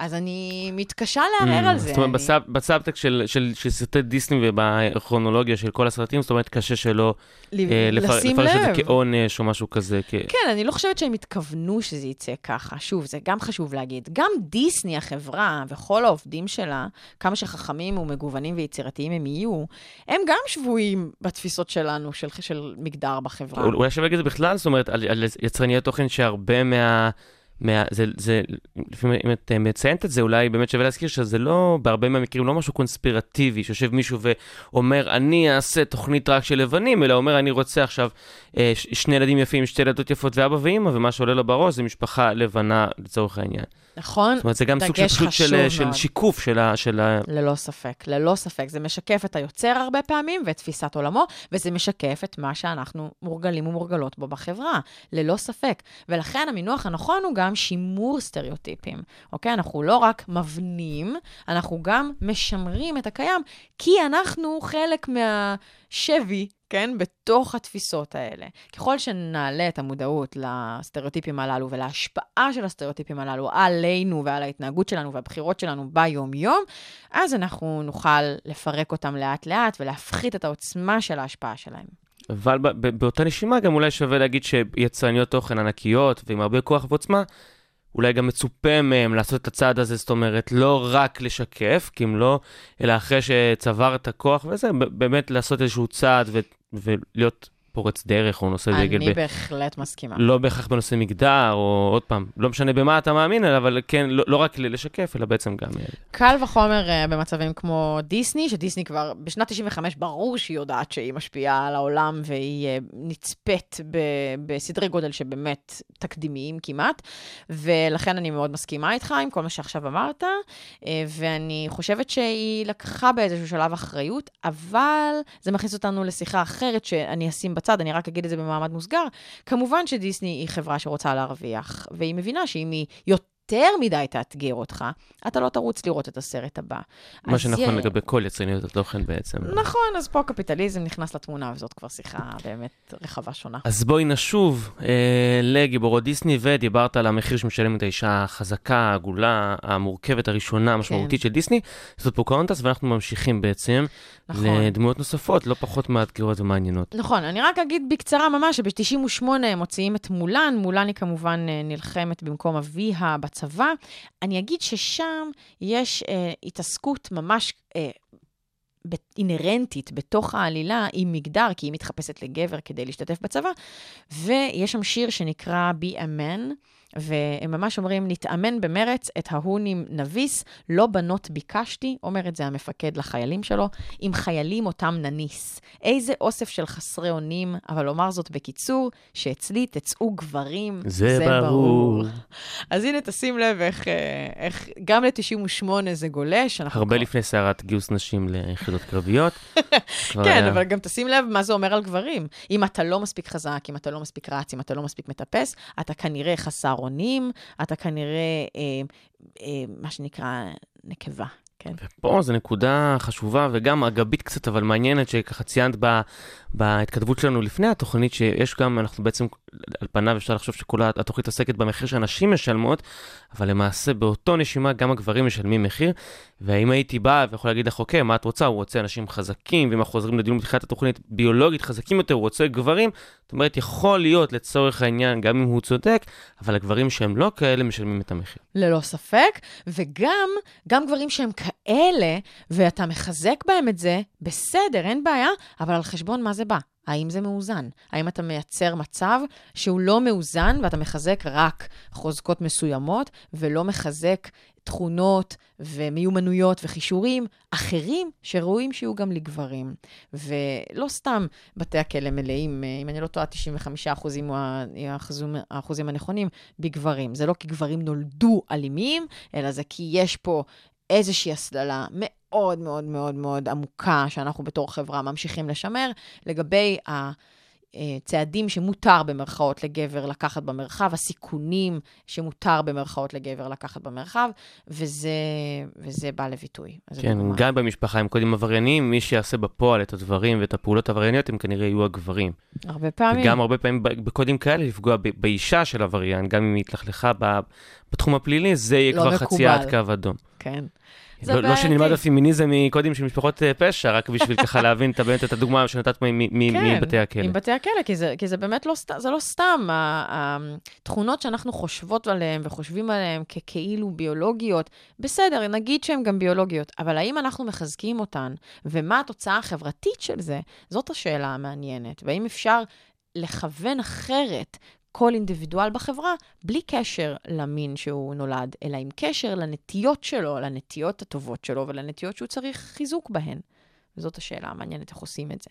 Speaker 5: אז אני מתקשה לערער על זה.
Speaker 4: Mm, זאת אומרת,
Speaker 5: אני-
Speaker 4: בסאב- בסאבטקסט של- של של סרטי דיסני ובכרונולוגיה של כל הסרטים, זאת אומרת, קשה שלא
Speaker 5: ל-
Speaker 4: אה, לפר- לפרש את. זה כעונש או משהו כזה. כ-
Speaker 5: כן, אני לא חושבת שהם התכוונו שזה יצא ככה. שוב, זה גם חשוב להגיד. גם דיסני, החברה, וכל העובדים שלה, כמה שחכמים ומגוונים ויצירתיים הם יהיו, הם גם שבויים בתפיסות שלנו, של, של מגדר בחברה.
Speaker 4: אולי שווה להגיד את זה בכלל, זאת אומרת, על, על יצרניות תוכן שהרבה מה... מה, זה, זה, לפעמים אם את אה, מציינת את זה, אולי באמת שווה להזכיר שזה לא, בהרבה מהמקרים לא משהו קונספירטיבי, שיושב מישהו ואומר, אני אעשה תוכנית רק של לבנים, אלא אומר, אני רוצה עכשיו אה, שני ילדים יפים, שתי ילדות יפות ואבא ואימא, ומה שעולה לו בראש זה משפחה לבנה לצורך העניין.
Speaker 5: נכון?
Speaker 4: זאת אומרת, זה גם סוג של, פשוט של,
Speaker 5: חשוב
Speaker 4: של. שיקוף של ה... של ה...
Speaker 5: ללא ספק, ללא ספק. זה משקף את היוצר הרבה פעמים ואת תפיסת עולמו, וזה משקף את מה שאנחנו מורגלים ומורגלות בו בחברה, ללא ספק. ולכן המינוח הנכון הוא גם שימור סטריאוטיפים, אוקיי? אנחנו לא רק מבנים, אנחנו גם משמרים את הקיים, כי אנחנו חלק מהשבי, כן? בתוך התפיסות האלה. ככל שנעלה את המודעות לסטריאוטיפים הללו ולהשפעה של הסטריאוטיפים הללו עלינו ועל ההתנהגות שלנו והבחירות שלנו ביום-יום, אז אנחנו נוכל לפרק אותם לאט-לאט ולהפחית את העוצמה של ההשפעה שלהם.
Speaker 4: אבל באותה נשימה גם אולי שווה להגיד שיצרניות תוכן ענקיות ועם הרבה כוח ועוצמה, אולי גם מצופה מהם לעשות את הצעד הזה, זאת אומרת, לא רק לשקף, כי אם לא, אלא אחרי שצבר את הכוח וזה, באמת לעשות איזשהו צעד ו- ולהיות פורץ דרך או נושא דגל.
Speaker 5: אני
Speaker 4: ב-
Speaker 5: בהחלט מסכימה.
Speaker 4: לא בהכרח בנושא מגדר, או עוד פעם, לא משנה במה אתה מאמין, אבל כן, לא, לא רק לשקף, אלא בעצם גם... אה,
Speaker 5: קל וחומר uh, במצבים כמו דיסני, שדיסני כבר בשנת 95 ברור שהיא יודעת שהיא משפיעה על העולם והיא uh, נצפית ב- בסדרי גודל שבאמת תקדימיים כמעט, ולכן אני מאוד מסכימה איתך עם כל מה שעכשיו אמרת, uh, ואני חושבת שהיא לקחה באיזשהו שלב אחריות, אבל זה מכניס אותנו לשיחה אחרת שאני אשים בצד, אני רק אגיד את זה במעמד מוסגר. כמובן שדיסני היא חברה שרוצה להרוויח, והיא מבינה שאם היא יותר מדי תאתגר אותך, אתה לא תרוץ לראות את הסרט הבא.
Speaker 4: מה שנכון
Speaker 5: יה-
Speaker 4: לגבי כל יצרניות התוכן בעצם.
Speaker 5: נכון, אז פה קפיטליזם נכנס לתמונה, וזאת כבר שיחה באמת רחבה שונה.
Speaker 4: אז בואי נשוב אה, לגיבורות דיסני, ודיברת על המחיר שמשלמת האישה החזקה, העגולה, המורכבת הראשונה, המשמעותית
Speaker 5: כן.
Speaker 4: של דיסני, זאת פוקהונטס, ואנחנו ממשיכים בעצם
Speaker 5: נכון.
Speaker 4: לדמויות נוספות, לא פחות מאתגרות ומעניינות.
Speaker 5: נכון, אני רק אגיד בקצרה ממש, שב-98 הם מוציאים את מולן, מולן היא כמובן אה, נלחמת במקום אביה בצבא. אני אגיד ששם יש אה, התעסקות ממש... אה, אינהרנטית בתוך העלילה עם מגדר, כי היא מתחפשת לגבר כדי להשתתף בצבא, ויש שם שיר שנקרא Be a Man, והם ממש אומרים, נתאמן במרץ את ההונים נביס, לא בנות ביקשתי, אומר את זה המפקד לחיילים שלו, עם חיילים אותם נניס. איזה אוסף של חסרי אונים, אבל אומר זאת בקיצור, שאצלי תצאו גברים,
Speaker 4: זה ברור.
Speaker 5: אז הנה, תשים לב איך, אה, איך גם ל-98 זה גולש.
Speaker 4: הרבה
Speaker 5: כבר-
Speaker 4: לפני סערת גיוס נשים ליחידות קרביות.
Speaker 5: כן,
Speaker 4: היה-
Speaker 5: אבל גם תשים לב מה זה אומר על גברים. אם אתה לא מספיק חזק, אם אתה לא מספיק רץ, אם אתה לא מספיק מטפס, אתה כנראה חסר אונים, אתה כנראה, אה, אה, מה שנקרא, נקבה. כן.
Speaker 4: פה זו נקודה חשובה וגם אגבית קצת, אבל מעניינת, שככה ציינת ב, בהתכתבות שלנו לפני התוכנית, שיש גם, אנחנו בעצם, על פניו אפשר לחשוב שכל התוכנית עוסקת במחיר שהנשים משלמות, אבל למעשה באותו נשימה גם הגברים משלמים מחיר, ואם הייתי בא ויכול להגיד לך, אוקיי, מה את רוצה? הוא רוצה אנשים חזקים, ואם אנחנו חוזרים לדיון בתחילת התוכנית, ביולוגית חזקים יותר, הוא רוצה גברים, זאת אומרת, יכול להיות לצורך העניין, גם אם הוא צודק, אבל הגברים שהם לא כאלה משלמים את המחיר.
Speaker 5: ללא ספק, וגם, גם גברים שהם כאלה, ואתה מחזק בהם את זה, בסדר, אין בעיה, אבל על חשבון מה זה בא? האם זה מאוזן? האם אתה מייצר מצב שהוא לא מאוזן ואתה מחזק רק חוזקות מסוימות, ולא מחזק תכונות ומיומנויות וכישורים אחרים שראויים שיהיו גם לגברים. ולא סתם בתי הכלא מלאים, אה, אם אני לא טועה, 95 אחוזים הוא ה- האחוזים, האחוזים הנכונים בגברים. זה לא כי גברים נולדו אלימים, אלא זה כי יש פה איזושהי הסללה מאוד מאוד מאוד מאוד עמוקה, שאנחנו בתור חברה ממשיכים לשמר, לגבי הצעדים שמותר במרכאות לגבר לקחת במרחב, הסיכונים שמותר במרכאות לגבר לקחת במרחב, וזה, וזה בא לביטוי.
Speaker 4: כן,
Speaker 5: דוגמה.
Speaker 4: גם במשפחה עם קודים עברייניים, מי שיעשה בפועל את הדברים ואת הפעולות העברייניות, הם כנראה יהיו הגברים.
Speaker 5: הרבה פעמים.
Speaker 4: וגם הרבה פעמים בקודים כאלה לפגוע באישה של עבריין, גם אם היא התלכלכה בתחום הפלילי, זה יהיה
Speaker 5: לא
Speaker 4: כבר
Speaker 5: מקובל.
Speaker 4: חציית קו אדום.
Speaker 5: כן.
Speaker 4: לא, לא. שנלמד הפמיניזם מקודים של משפחות אה, פשע, רק בשביל ככה להבין את- באמת את הדוגמה שנתת
Speaker 5: כן,
Speaker 4: מבתי הכלא.
Speaker 5: עם בתי הכלא, כי זה, כי זה באמת לא, לא סתם. התכונות שאנחנו חושבות עליהן וחושבים עליהן ככאילו ביולוגיות, בסדר, נגיד שהן גם ביולוגיות, אבל האם אנחנו מחזקים אותן, ומה התוצאה החברתית של זה, זאת השאלה המעניינת. והאם אפשר לכוון אחרת כל אינדיבידואל בחברה, בלי קשר למין שהוא נולד, אלא עם קשר לנטיות שלו, לנטיות הטובות שלו ולנטיות שהוא צריך חיזוק בהן. וזאת השאלה המעניינת, איך עושים את זה.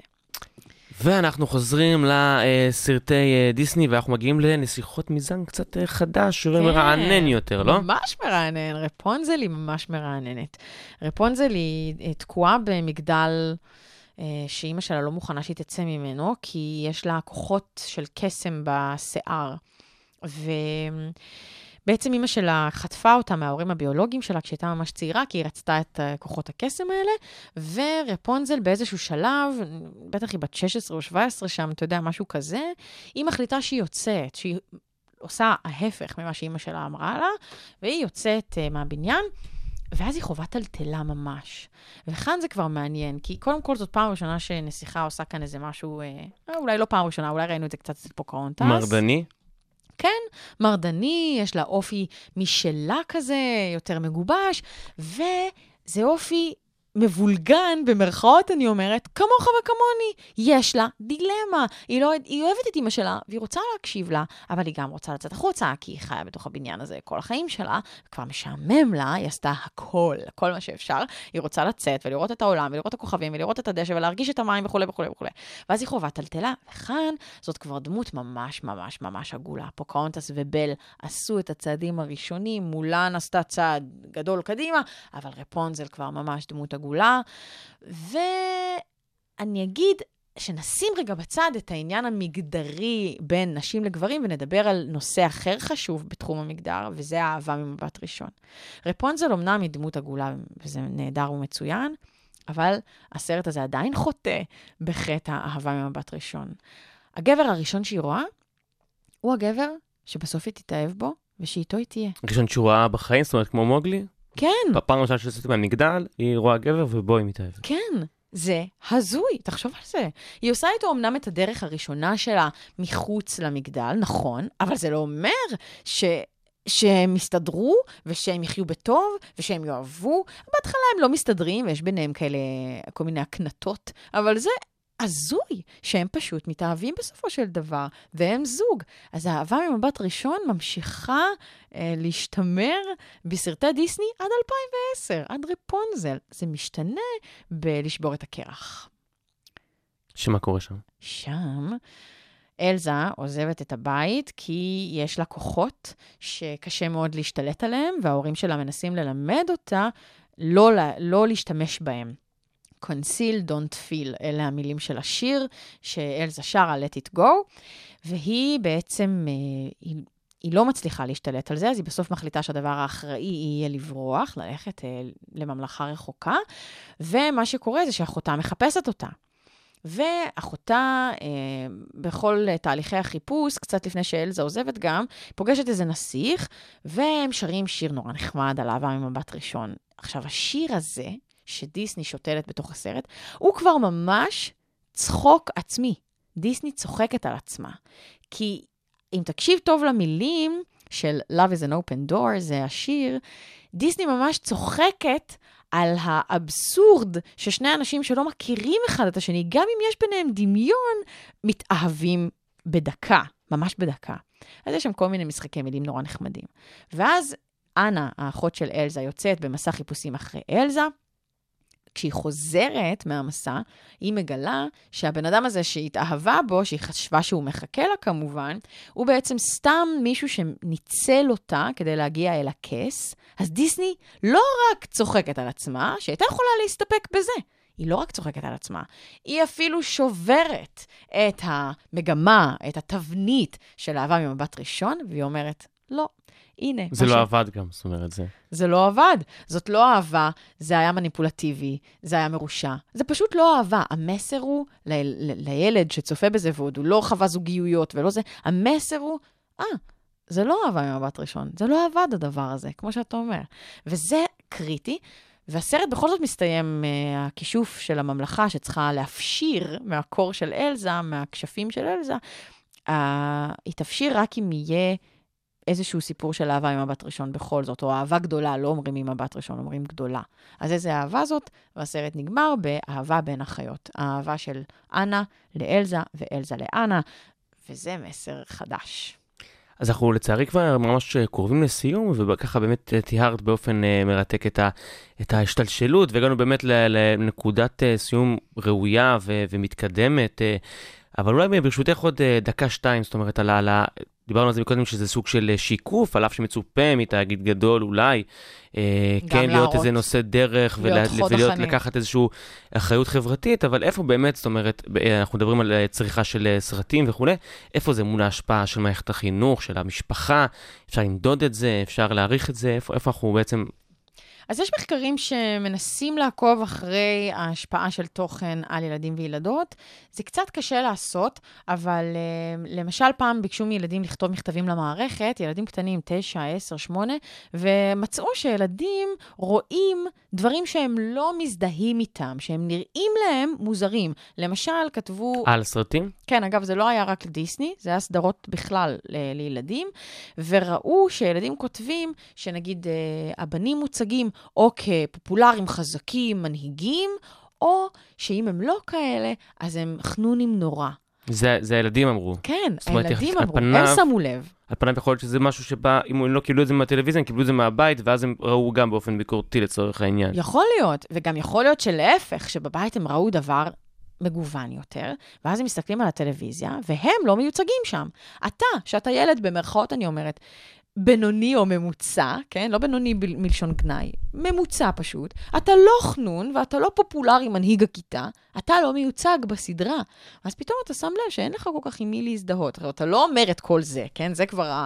Speaker 4: ואנחנו חוזרים לסרטי אה, דיסני, ואנחנו מגיעים לנסיכות מזן קצת אה, חדש ומרענן יותר, לא?
Speaker 5: כן, ממש מרענן, רפונזל היא ממש מרעננת. רפונזל היא אה, תקועה במגדל שאימא שלה לא מוכנה שהיא תצא ממנו, כי יש לה כוחות של קסם בשיער. ובעצם אימא שלה חטפה אותה מההורים הביולוגיים שלה כשהייתה ממש צעירה, כי היא רצתה את אה, כוחות הקסם האלה, ורפונזל באיזשהו שלב, בטח היא בת 16 או 17 שם, אתה יודע, משהו כזה, היא מחליטה שהיא יוצאת, שהיא עושה ההפך ממה שאימא שלה אמרה לה, והיא יוצאת uh, מהבניין, ואז היא חווה טלטלה ממש. וכאן זה כבר מעניין, כי קודם כל זאת פעם ראשונה שנסיכה עושה כאן איזה משהו, אה, אולי לא פעם ראשונה, אולי ראינו את זה קצת אצל פוקהונטס.
Speaker 4: מרדני?
Speaker 5: כן, מרדני, יש לה אופי משלה כזה, יותר מגובש, וזה אופי מבולגן, במרכאות אני אומרת, כמוך וכמוני. יש לה דילמה. היא, לא, היא אוהבת את אימא שלה, והיא רוצה להקשיב לה, אבל היא גם רוצה לצאת החוצה, כי היא חיה בתוך הבניין הזה כל החיים שלה, כבר משעמם לה, היא עשתה הכל, כל מה שאפשר. היא רוצה לצאת ולראות את העולם, ולראות את הכוכבים, ולראות את הדשא, ולהרגיש את המים וכולי וכולי וכולי. ואז היא חווה טלטלה, וכאן זאת כבר דמות ממש ממש ממש עגולה. פוקהונטס ובל עשו את הצעדים הראשונים, מולן עשתה צעד גדול קדימה, אבל רפונזל כבר ממש דמות עגולה. ואני אגיד שנשים רגע בצד את העניין המגדרי בין נשים לגברים ונדבר על נושא אחר חשוב בתחום המגדר, וזה האהבה ממבט ראשון. רפונזל אמנם היא דמות עגולה, וזה נהדר ומצוין, אבל הסרט הזה עדיין חוטא בחטא האהבה ממבט ראשון. הגבר הראשון שהיא רואה, הוא הגבר שבסוף היא תתאהב בו, ושאיתו היא תהיה.
Speaker 4: ראשון שהוא ראה בחיים, זאת אומרת כמו מוגלי?
Speaker 5: כן.
Speaker 4: בפעם הראשונה שיצאתי מהמגדל, היא רואה גבר ובו היא מתאהבת.
Speaker 5: כן, זה הזוי, תחשוב על זה. היא עושה איתו אמנם את הדרך הראשונה שלה מחוץ למגדל, נכון, אבל זה לא אומר ש... שהם יסתדרו, ושהם יחיו בטוב, ושהם יאהבו. בהתחלה הם לא מסתדרים, ויש ביניהם כאלה כל מיני הקנטות, אבל זה הזוי שהם פשוט מתאהבים בסופו של דבר, והם זוג. אז האהבה ממבט ראשון ממשיכה אה, להשתמר בסרטי דיסני עד 2010, עד רפונזל. זה משתנה בלשבור את הקרח.
Speaker 4: שמה קורה שם?
Speaker 5: שם אלזה עוזבת את הבית כי יש לה כוחות שקשה מאוד להשתלט עליהם, וההורים שלה מנסים ללמד אותה לא, לא להשתמש בהם. Conceal, Don't Feel, אלה המילים של השיר שאלזה שרה, Let It Go, והיא בעצם, אה, היא, היא לא מצליחה להשתלט על זה, אז היא בסוף מחליטה שהדבר האחראי יהיה לברוח, ללכת אה, לממלכה רחוקה, ומה שקורה זה שאחותה מחפשת אותה. ואחותה, אה, בכל תהליכי החיפוש, קצת לפני שאלזה עוזבת גם, פוגשת איזה נסיך, והם שרים שיר נורא נחמד על אהבה ממבט ראשון. עכשיו, השיר הזה, שדיסני שותלת בתוך הסרט, הוא כבר ממש צחוק עצמי. דיסני צוחקת על עצמה. כי אם תקשיב טוב למילים של Love is an open door, זה השיר, דיסני ממש צוחקת על האבסורד ששני אנשים שלא מכירים אחד את השני, גם אם יש ביניהם דמיון, מתאהבים בדקה, ממש בדקה. אז יש שם כל מיני משחקי מילים נורא נחמדים. ואז אנה, האחות של אלזה, יוצאת במסע חיפושים אחרי אלזה, כשהיא חוזרת מהמסע, היא מגלה שהבן אדם הזה שהיא התאהבה בו, שהיא חשבה שהוא מחכה לה כמובן, הוא בעצם סתם מישהו שניצל אותה כדי להגיע אל הכס. אז דיסני לא רק צוחקת על עצמה, שהייתה יכולה להסתפק בזה. היא לא רק צוחקת על עצמה, היא אפילו שוברת את המגמה, את התבנית של אהבה ממבט ראשון, והיא אומרת, לא, הנה.
Speaker 4: זה לא
Speaker 5: ש-
Speaker 4: עבד גם, זאת אומרת, זה...
Speaker 5: זה לא עבד. זאת לא אהבה, זה היה מניפולטיבי, זה היה מרושע. זה פשוט לא אהבה. המסר הוא ל- ל- לילד שצופה בזה, ועוד הוא לא חווה זוגיות ולא זה, המסר הוא, אה, זה לא אהבה ממבט ראשון, זה לא עבד הדבר הזה, כמו שאתה אומר. וזה קריטי. והסרט בכל זאת מסתיים מהכישוף של הממלכה שצריכה להפשיר מהקור של אלזה, מהכשפים של אלזה. אה, היא תפשיר רק אם יהיה איזשהו סיפור של אהבה ממבט ראשון בכל זאת, או אהבה גדולה, לא אומרים ממבט ראשון, אומרים גדולה. אז איזה אהבה זאת? והסרט נגמר באהבה בין החיות. האהבה של אנה לאלזה ואלזה לאנה, וזה מסר חדש.
Speaker 4: אז אנחנו לצערי כבר ממש קרובים לסיום, וככה באמת תיארת באופן אה, מרתק את, ה, את ההשתלשלות, והגענו באמת לנקודת אה, סיום ראויה ו, ומתקדמת. אה, אבל אולי ברשותך עוד דקה-שתיים, זאת אומרת. על ה- דיברנו על זה קודם שזה סוג של אה, שיקוף, על אף שמצופה מתאגיד גדול אולי, אה, כן להיות
Speaker 5: להראות.
Speaker 4: איזה נושא דרך,
Speaker 5: להיות
Speaker 4: ולה- ולהיות. לקחת איזושהי אחריות חברתית, אבל איפה באמת, זאת אומרת, אה, אנחנו מדברים על אה, צריכה של סרטים וכולי, איפה זה מול ההשפעה של מערכת החינוך, של המשפחה, אפשר למדוד את זה, אפשר להעריך את זה, איפה, איפה אנחנו בעצם
Speaker 5: אז יש מחקרים שמנסים לעקוב אחרי ההשפעה של תוכן על ילדים וילדות. זה קצת קשה לעשות, אבל uh, למשל פעם ביקשו מילדים לכתוב מכתבים למערכת, ילדים קטנים, 9, 10, 8, ומצאו שילדים רואים דברים שהם לא מזדהים איתם, שהם נראים להם מוזרים. למשל, כתבו...
Speaker 4: על סרטים?
Speaker 5: כן, אגב, זה לא היה רק דיסני, זה היה סדרות בכלל ל- לילדים, וראו שילדים כותבים שנגיד אה, הבנים מוצגים או כפופולריים חזקים, מנהיגים, או שאם הם לא כאלה, אז הם חנונים נורא.
Speaker 4: זה, זה הילדים אמרו.
Speaker 5: כן,
Speaker 4: אומרת,
Speaker 5: הילדים אמרו,
Speaker 4: פניו-
Speaker 5: הם שמו לב.
Speaker 4: על פניו יכול להיות שזה משהו שבא, אם הם לא קיבלו את זה מהטלוויזיה, הם קיבלו את זה מהבית, ואז הם ראו גם באופן ביקורתי לצורך העניין.
Speaker 5: יכול להיות, וגם יכול להיות שלהפך, שבבית הם ראו דבר מגוון יותר, ואז הם מסתכלים על הטלוויזיה, והם לא מיוצגים שם. אתה, שאתה ילד, במרכאות אני אומרת, בינוני או ממוצע, כן? לא בינוני ב- מלשון גנאי, ממוצע פשוט. אתה לא חנון ואתה לא פופולרי מנהיג הכיתה, אתה לא מיוצג בסדרה. אז פתאום אתה שם לב שאין לך כל כך עם מי להזדהות. הרי אתה לא אומר את כל זה, כן? זה כבר ה...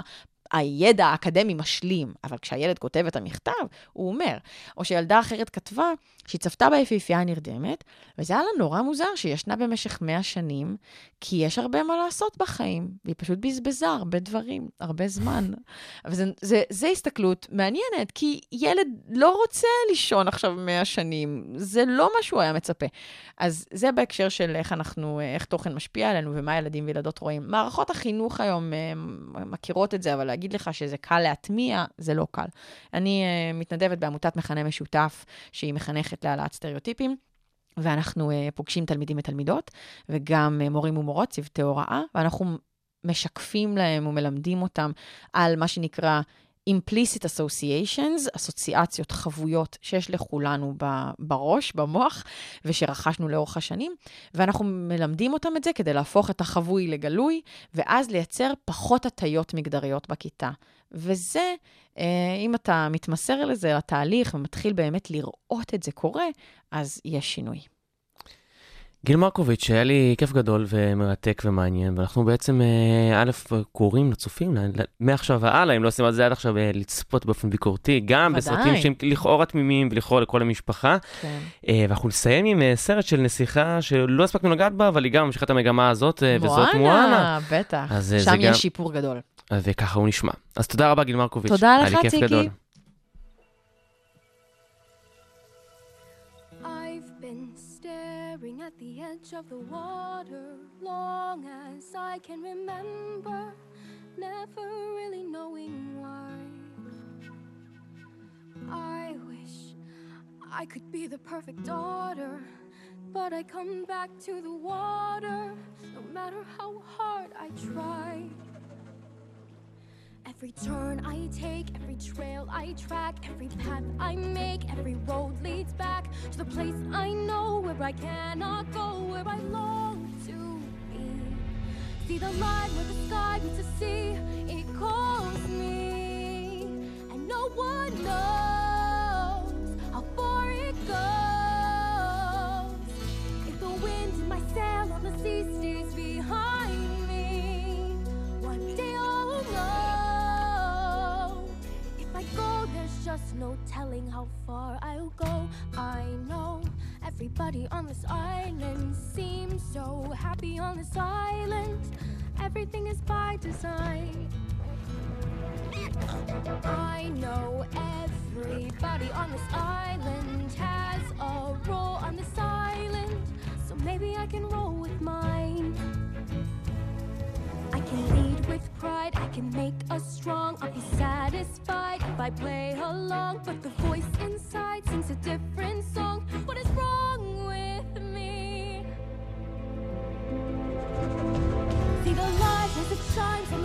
Speaker 5: הידע האקדמי משלים, אבל כשהילד כותב את המכתב, הוא אומר. או שילדה אחרת כתבה שהיא צפתה ביפיפייה הנרדמת, וזה היה לה נורא מוזר שהיא ישנה במשך 100 שנים, כי יש הרבה מה לעשות בחיים, והיא פשוט בזבזה הרבה דברים, הרבה זמן. אבל זה, זה, זה הסתכלות מעניינת, כי ילד לא רוצה לישון עכשיו 100 שנים, זה לא מה שהוא היה מצפה. אז זה בהקשר של איך אנחנו, איך תוכן משפיע עלינו ומה ילדים וילדות רואים. מערכות החינוך היום אה, מכירות את זה, אבל להגיד לך שזה קל להטמיע, זה לא קל. אני uh, מתנדבת בעמותת מכנה משותף, שהיא מחנכת להעלאת סטריאוטיפים. ואנחנו uh, פוגשים תלמידים ותלמידות, וגם uh, מורים ומורות, צוותי הוראה, ואנחנו משקפים להם ומלמדים אותם על מה שנקרא implicit associations, אסוציאציות, חבויות שיש לכולנו בראש, במוח, ושרכשנו לאורך השנים, ואנחנו מלמדים אותם את זה כדי להפוך את החבוי לגלוי, ואז לייצר פחות הטיות מגדריות בכיתה. וזה, אה, אם אתה מתמסר לזה, לתהליך, ומתחיל באמת לראות את זה קורה, אז יש שינוי.
Speaker 4: גיל מרקוביץ', היה לי כיף גדול ומרתק ומעניין, ואנחנו בעצם, אה, א', קוראים לצופים, מעכשיו והלאה, אם לא עושים את זה עד עכשיו, אה, לצפות באופן ביקורתי, גם. בסרטים שהם לכאורה תמימים ולכאורה לכל המשפחה.
Speaker 5: כן.
Speaker 4: אה, ואנחנו נסיים עם סרט של נסיכה שלא הספקנו לגעת בה, אבל היא גם ממשיכה את המגמה הזאת, וזאת מואנה.
Speaker 5: בטח.
Speaker 4: אז,
Speaker 5: שם יש
Speaker 4: גם-
Speaker 5: שיפור גדול.
Speaker 4: וככה הוא נשמע. אז תודה רבה, גיל מרקוביץ'.
Speaker 5: תודה לך, ציקי.
Speaker 11: Staring at the edge of the water long as I can remember, never really knowing why. I wish I could be the perfect daughter, but I come back to the water no matter how hard I try. Every turn I take, every trail I track, every path I make, every road leads back to the place I know where I cannot go, where I long to be. See the line where the sky meets the sea. time for